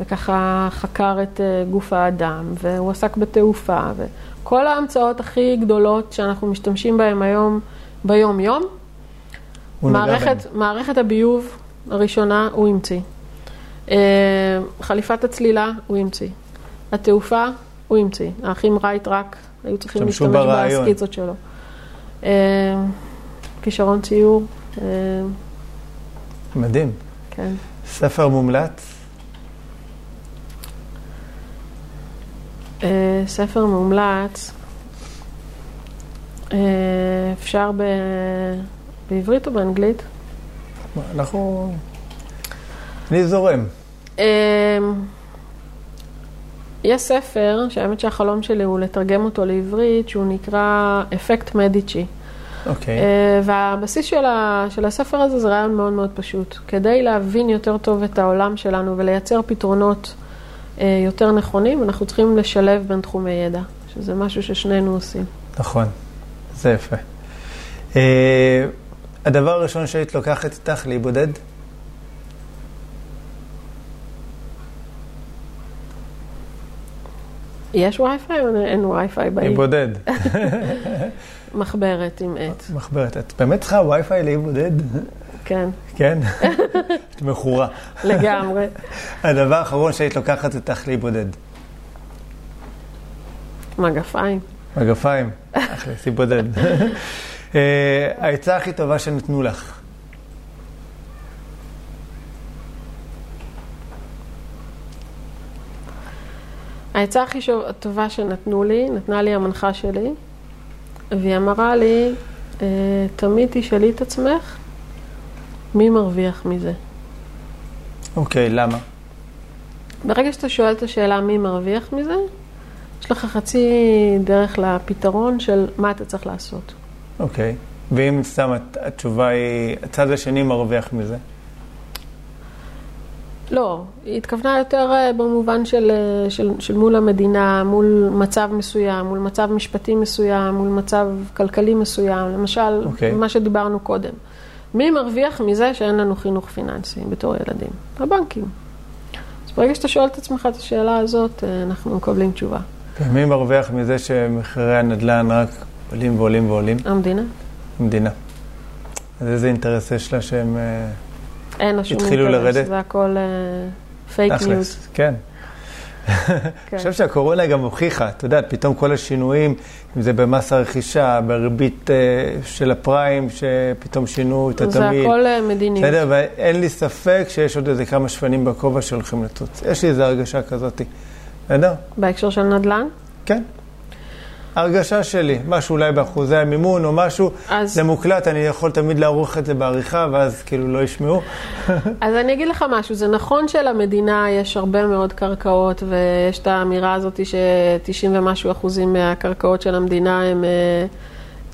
וככה חקר את אה, גוף האדם, והוא עסק בתעופה, וכל ההמצאות הכי גדולות שאנחנו משתמשים בהן היום ביום-יום, מערכת. מערכת הביוב הראשונה הוא המציא. אה, חליפת הצלילה הוא המציא. התעופה הוא המציא. האחים רייט רק היו צריכים להשתמש ברעיון. בסקיצות שלו. אה, כישרון ציור, אה, מדהים. כן. ספר מומלץ? ספר מומלץ, אפשר ב... בעברית או באנגלית? אנחנו... אני זורם. אמ, יש ספר, שהאמת שהחלום שלי הוא לתרגם אותו לעברית, שהוא נקרא אפקט מדיצ'י. אוקיי. אה, והבסיס של, ה, של הספר הזה זה רעיון מאוד מאוד פשוט. כדי להבין יותר טוב את העולם שלנו ולייצר פתרונות אה, יותר נכונים, אנחנו צריכים לשלב בין תחומי ידע, שזה משהו ששנינו עושים. נכון. זה יפה. הדבר הראשון שהיית לוקחת איתך להיבודד? יש וי-פיי או אין וי-פיי בעיר? להיבודד. *laughs* מחברת עם עט, מחברת. את באמת צריכה וי-פיי להיבודד? כן, כן? *laughs* את מכורה. לגמרי. *laughs* הדבר האחרון שהיית לוקחת איתך להיבודד? מגפיים. מגפיים. אחלה, תיבודד. אה, העצה הכי טובה שנתנו לך? העצה הכי טובה שנתנו לי, נתנה לי המנחה שלי, והיא אמרה לי, אה, תמיד תשאלי את עצמך, מי מרוויח מזה? אוקיי, למה? ברגע שאתה שואל את השאלה מי מרוויח מזה, יש לך חצי דרך לפתרון של מה אתה צריך לעשות. אוקיי. ואם סתם התשובה היא, הצד השני מרוויח מזה? לא, היא התכוונה יותר אה, במובן של, אה, של, של מול המדינה, מול מצב מסוים, מול מצב משפטי מסוים, מול מצב כלכלי מסוים, למשל, okay. אוקיי. מה שדיברנו קודם. מי מרוויח מזה שאין לנו חינוך פיננסי בתור ילדים? הבנקים. אז ברגע שאתה שואל את עצמך את השאלה הזאת, אה, אנחנו מקבלים תשובה. ומי מרוויח מזה שמחירי הנדל"ן רק עולים ועולים ועולים? המדינה. המדינה. אז איזה אינטרס יש לה שהם... אין לו שום התחילו לרדת? זה הכל fake אה, news. כן. אני חושב שהקורונה גם הוכיחה, את יודעת, פתאום כל השינויים, אם זה במס הרכישה, בריבית אה, של הפריים, שפתאום שינו את התמהיל. זה הכל uh, מדיניות. בסדר, ואין לי ספק שיש עוד איזה כמה שפנים בכובע שהולכים לצוץ. יש לי איזו הרגשה כזאת. בסדר? בהקשר של נדל"ן? כן. הרגשה שלי, משהו אולי באחוזי המימון או משהו, אז... זה מוקלט, אני יכול תמיד לערוך את זה בעריכה, ואז כאילו לא ישמעו. *laughs* אז אני אגיד לך משהו, זה נכון שלמדינה יש הרבה מאוד קרקעות, ויש את האמירה הזאת ש-90 ומשהו אחוזים מהקרקעות של המדינה הם... אה,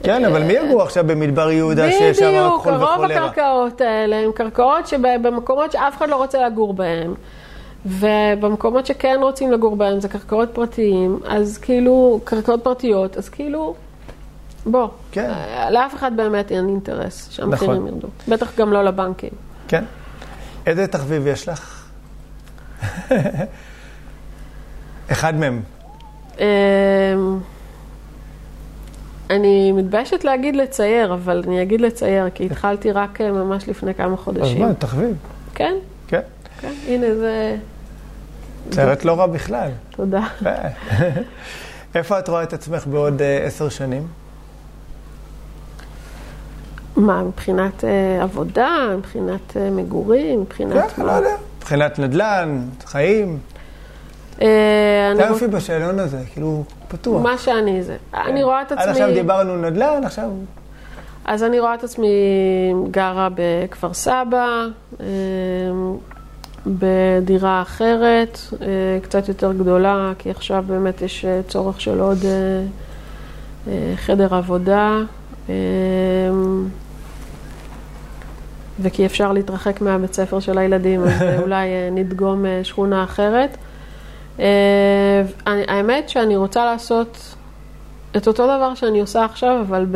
כן, אבל מי יגור עכשיו במדבר יהודה שיש שם חול וחולרה? בדיוק, רוב הקרקעות האלה הן קרקעות שבמקומות שאף אחד לא רוצה לגור בהן. ובמקומות שכן רוצים לגור בהם זה קרקעות פרטיים, אז כאילו, קרקעות פרטיות, אז כאילו, בוא, כן. לאף אחד באמת אין אינטרס שהמחירים נכון. ירדו. בטח גם לא לבנקים. כן. איזה תחביב יש לך? אחד מהם. אמ, אני מתביישת להגיד לצייר, אבל אני אגיד לצייר, כי התחלתי רק אה, ממש לפני כמה חודשים. אז מה, תחביב. כן? כן. כן, הנה זה... סרט לא רע בכלל. תודה. *laughs* איפה את רואה את עצמך בעוד אה, עשר שנים? מה, מבחינת uh, עבודה, מבחינת uh, מגורים, מבחינת... כן, לא יודע. מבחינת נדל"ן, חיים. Uh, זה יופי בשאלון הזה, כאילו, פתוח. מה שאני זה. אני רואה את עצמי... עד עכשיו דיברנו נדל"ן, עכשיו... אז אני רואה את עצמי גרה בכפר סבא, בדירה אחרת, אה, קצת יותר גדולה, כי עכשיו באמת יש אה, צורך של עוד אה, חדר עבודה, וכי אפשר להתרחק מהבית ספר של הילדים, אז *laughs* אולי נדגום שכונה אחרת. האמת שאני רוצה לעשות את אותו דבר שאני עושה עכשיו, אבל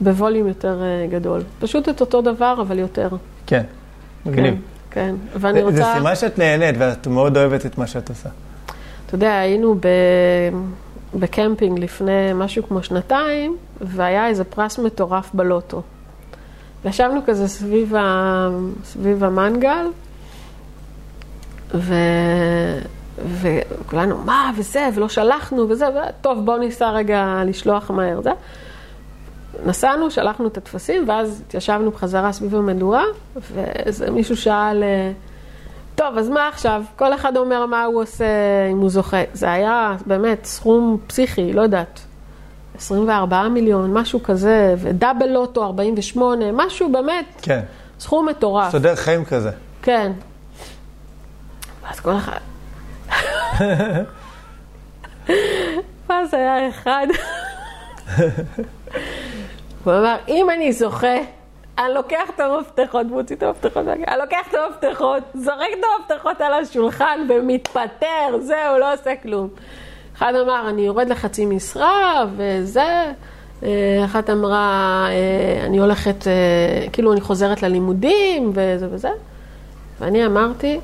בווליום יותר גדול. פשוט את אותו דבר, אבל יותר. כן, מגניב. כן. כן, ואני רוצה... זה סימן שאת נהנית ואת מאוד אוהבת את מה שאת עושה. אתה יודע, היינו ב... בקמפינג לפני משהו כמו שנתיים, והיה איזה פרס מטורף בלוטו. וישבנו כזה סביב, ה... סביב המנגל, ו... וכולנו, מה, וזה, ולא שלחנו, וזה, וטוב, בואו ניסע רגע לשלוח מהר, זה. נסענו, שלחנו את הטפסים, ואז התיישבנו בחזרה סביב המדורה, ואיזה מישהו שאל, אה, טוב, אז מה עכשיו? כל אחד אומר מה הוא עושה אם הוא זוכה. זה היה באמת סכום פסיכי, לא יודעת, 24 מיליון, משהו כזה, ודאבל לוטו 48, משהו באמת, כן. סכום מטורף. סודר חיים כזה. כן. ואז כל אחד... *laughs* ואז היה אחד. *laughs* הוא אמר, אם אני זוכה, אני לוקח את המפתחות, מוציא את המפתחות, אני לוקח את המפתחות, זורק את המפתחות על השולחן ומתפטר, זהו, לא עושה כלום. אחד אמר, אני יורד לחצי משרה, וזה. אה, אחת אמרה, אה, אני הולכת, אה, כאילו אני חוזרת ללימודים, וזה וזה. ואני אמרתי,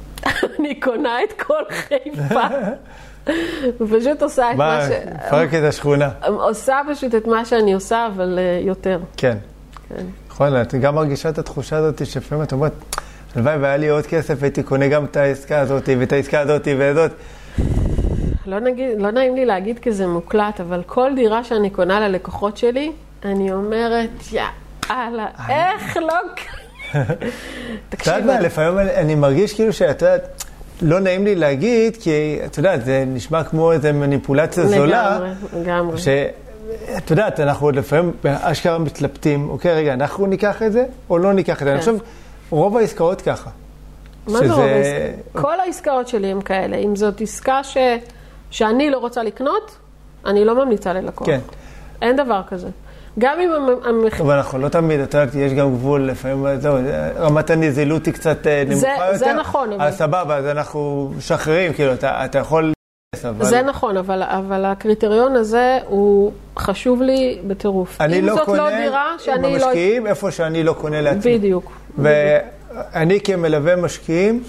*laughs* אני קונה את כל חיפה. *laughs* *laughs* ופשוט עושה את מה ש... מפרקת את השכונה. עושה פשוט את מה שאני עושה, אבל אה, יותר. כן. כן. נכון, את גם מרגישה את התחושה הזאת שלפעמים את אומרת, הלוואי והיה לי עוד כסף, הייתי קונה גם את העסקה הזאת ואת העסקה הזאת וזאת. לא, נגיד, לא נעים לי להגיד כי זה מוקלט, אבל כל דירה שאני קונה ללקוחות שלי, אני אומרת, יאללה, איך לא... *laughs* תקשיב. לפעמים אני מרגיש כאילו שאת יודעת... לא נעים לי להגיד, כי את יודעת, זה נשמע כמו איזו מניפולציה זולה. לגמרי, לגמרי. את יודעת, אנחנו עוד לפעמים אשכרה מתלבטים, אוקיי, רגע, אנחנו ניקח את זה או לא ניקח את זה? אני כן. חושב, רוב העסקאות ככה. מה זה רוב העסקאות? כל העסקאות שלי הן כאלה. אם זאת עסקה ש... שאני לא רוצה לקנות, אני לא ממליצה ללקוח. כן. אין דבר כזה. גם אם המ- המח... אבל אנחנו לא תמיד, את יודעת, יש גם גבול, לפעמים, זהו, רמת הנזילות היא קצת אה, נמוכה זה- יותר. זה נכון, אבל- אז סבבה, אז אנחנו משחררים, כאילו, אתה אתה יכול... אבל... זה נכון, אבל, אבל הקריטריון הזה הוא חשוב לי בטירוף. אני אם לא זאת קונה לא דירה שאני לא... במשקיעים איפה שאני לא קונה לעצמי. בדיוק. ואני כמלווה משקיעים,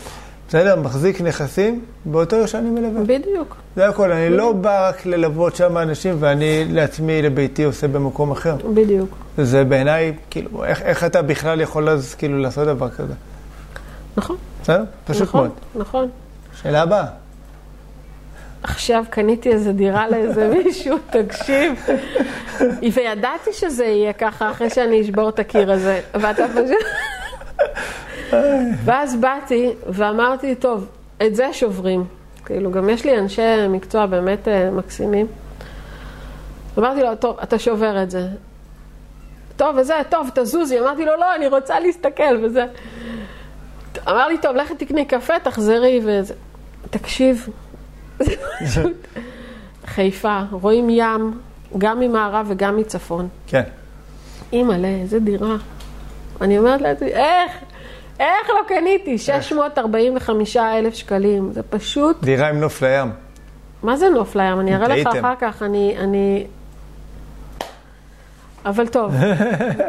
בסדר, מחזיק נכסים באותו עיר שאני מלווה. בדיוק. זה הכל, אני לא בא רק ללוות שם אנשים ואני לעצמי, לביתי, עושה במקום אחר. בדיוק. זה בעיניי, כאילו, איך, איך אתה בכלל יכול אז כאילו לעשות דבר כזה? נכון. בסדר? פשוט נכון, מאוד. נכון. שאלה הבאה. עכשיו קניתי איזה דירה לאיזה *laughs* מישהו, תקשיב. וידעתי שזה יהיה ככה אחרי שאני אשבור את הקיר הזה. ואתה פשוט... ואז באתי ואמרתי, טוב, את זה שוברים. כאילו, גם יש לי אנשי מקצוע באמת אה, מקסימים. אמרתי לו, טוב, אתה שובר את זה. טוב, וזה, טוב, תזוזי. אמרתי לו, לא, אני רוצה להסתכל וזה. אמר לי, טוב, לכי תקני קפה, תחזרי וזה. תקשיב, זה *laughs* פשוט... חיפה, רואים ים, גם ממערב וגם מצפון. כן. אימא'לה, איזה דירה. אני אומרת לעצמי, איך? איך לא קניתי? 645 אלף שקלים. זה פשוט... דירה עם נוף לים. מה זה נוף לים? אני אראה לך. אחר כך, אני... אני... אבל טוב,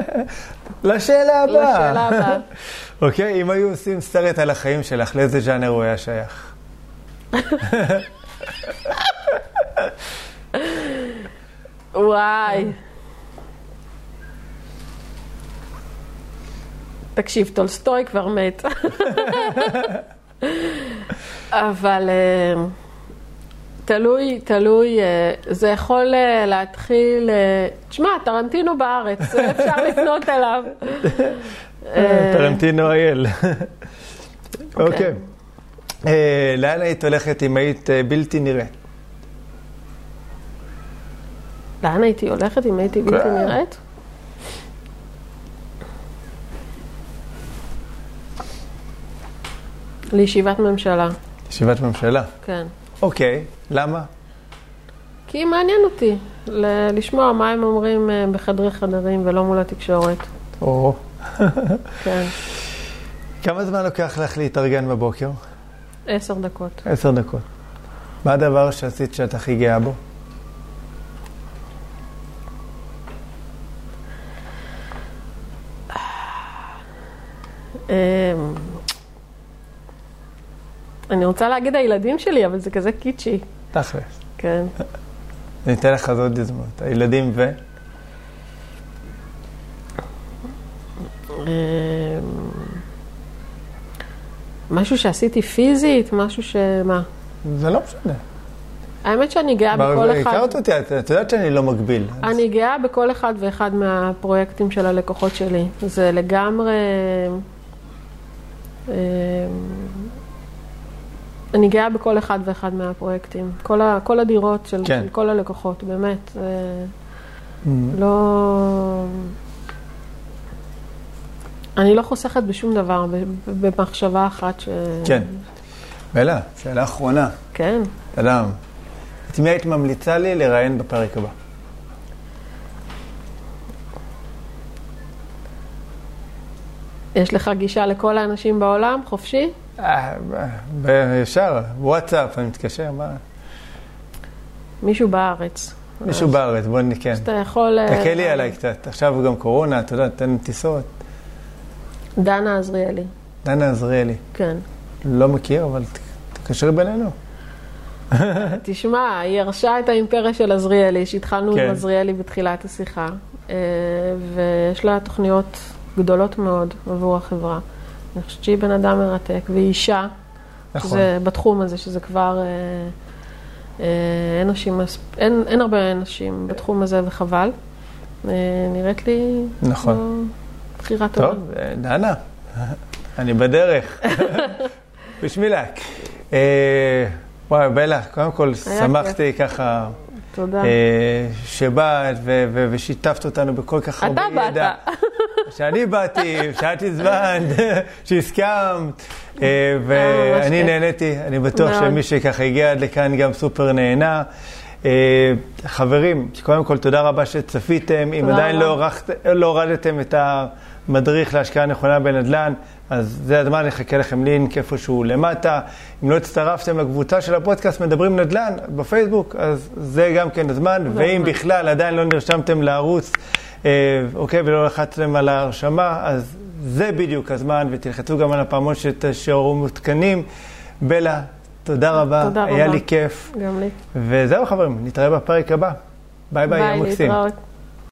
*laughs* לשאלה הבאה. לשאלה הבאה. *laughs* אוקיי, אם היו עושים סרט על החיים שלך, לאיזה ז'אנר הוא היה שייך? *laughs* וואי. תקשיב, טולסטוי כבר מת. אבל אה, תלוי, תלוי, אה, זה יכול אה, להתחיל, תשמע, טרנטינו בארץ, אפשר *laughs* לפנות אליו. טרנטינו אייל. אוקיי. אה, לאן היית הולכת אם היית בלתי נראית? לאן הייתי הולכת אם הייתי בלתי כן. נראית? לישיבת ממשלה, ישיבת ממשלה. כן. אוקיי, למה? כי מעניין אותי ל- לשמוע מה הם אומרים אה, בחדרי חדרים ולא מול התקשורת. או. כן, כמה זמן לוקח לך להתארגן בבוקר? עשר דקות. עשר דקות. מה הדבר שעשית שאת הכי גאה בו? אמ, אני רוצה להגיד הילדים שלי, אבל זה כזה קיצ'י. תכלס. כן. אני אתן לך עוד יוזמות. הילדים ו... אמ, משהו שעשיתי פיזית, משהו שמה? זה לא משנה. האמת שאני גאה בכל אחד. הכרת אותי, את את יודעת שאני לא מגביל. אני גאה בכל אחד ואחד מהפרויקטים של הלקוחות שלי. זה לגמרי... אני גאה בכל אחד ואחד מהפרויקטים. כל, ה, כל הדירות של, כן. של כל הלקוחות, באמת. זה Mm, לא... אני לא חוסכת בשום דבר, במחשבה אחת ש... כן. בלה, שאלה אחרונה. כן. אדם, את מי היית ממליצה לי לראיין בפרק הבא? יש לך גישה לכל האנשים בעולם, חופשי? אה, ישר, וואטסאפ, אני מתקשר, מה? מישהו בארץ. מישהו בארץ, בוא נקן. אתה יכול... אה, תקלי עליי קצת. עכשיו גם קורונה, אתה יודע, תן טיסות. דנה עזריאלי, דנה עזריאלי. כן. לא מכיר, אבל תקשרי בינינו. *laughs* תשמע, היא ירשה את האימפריה של עזריאלי, שהתחלנו כן. עם עזריאלי בתחילת השיחה, אה, ויש לה תוכניות גדולות מאוד עבור החברה. אני חושבת שהיא בן אדם מרתק, והיא אישה, נכון. שזה בתחום הזה, שזה כבר... אה, אה, אין, נשים, אין, אין הרבה נשים בתחום הזה, וחבל. אה, נראית לי נכון. בחירה טובה. טוב, דנה, אני בדרך. *laughs* בשמילק. אה, וואי, בלה, קודם כל שמחתי ככה תודה. שבאת ושיתפת אותנו בכל כך הרבה ידע. אתה באת. שאני באתי, שאת הזמנת, *laughs* שהסכמת, ואני נהניתי, אני בטוח שמי שככה הגיע עד לכאן גם סופר נהנה. חברים, קודם כל תודה רבה שצפיתם, אם עדיין לא הורדתם את המדריך להשקעה נכונה בנדל"ן, אז זה הזמן, נחכה לכם לינק איפשהו למטה. אם לא הצטרפתם לקבוצה של הפודקאסט מדברים נדל"ן בפייסבוק, אז זה גם כן הזמן, ואם בכלל עדיין לא נרשמתם לערוץ, אוקיי, ולא לחצתם על ההרשמה, אז זה בדיוק הזמן, ותלחצו גם על הפעמון שתשארו מעודכנים. בלה, תודה רבה, תודה היה רבה. לי כיף. גם לי. וזהו חברים, נתראה בפרק הבא. ביי ביי, יום מקסים. ביי, להתראות.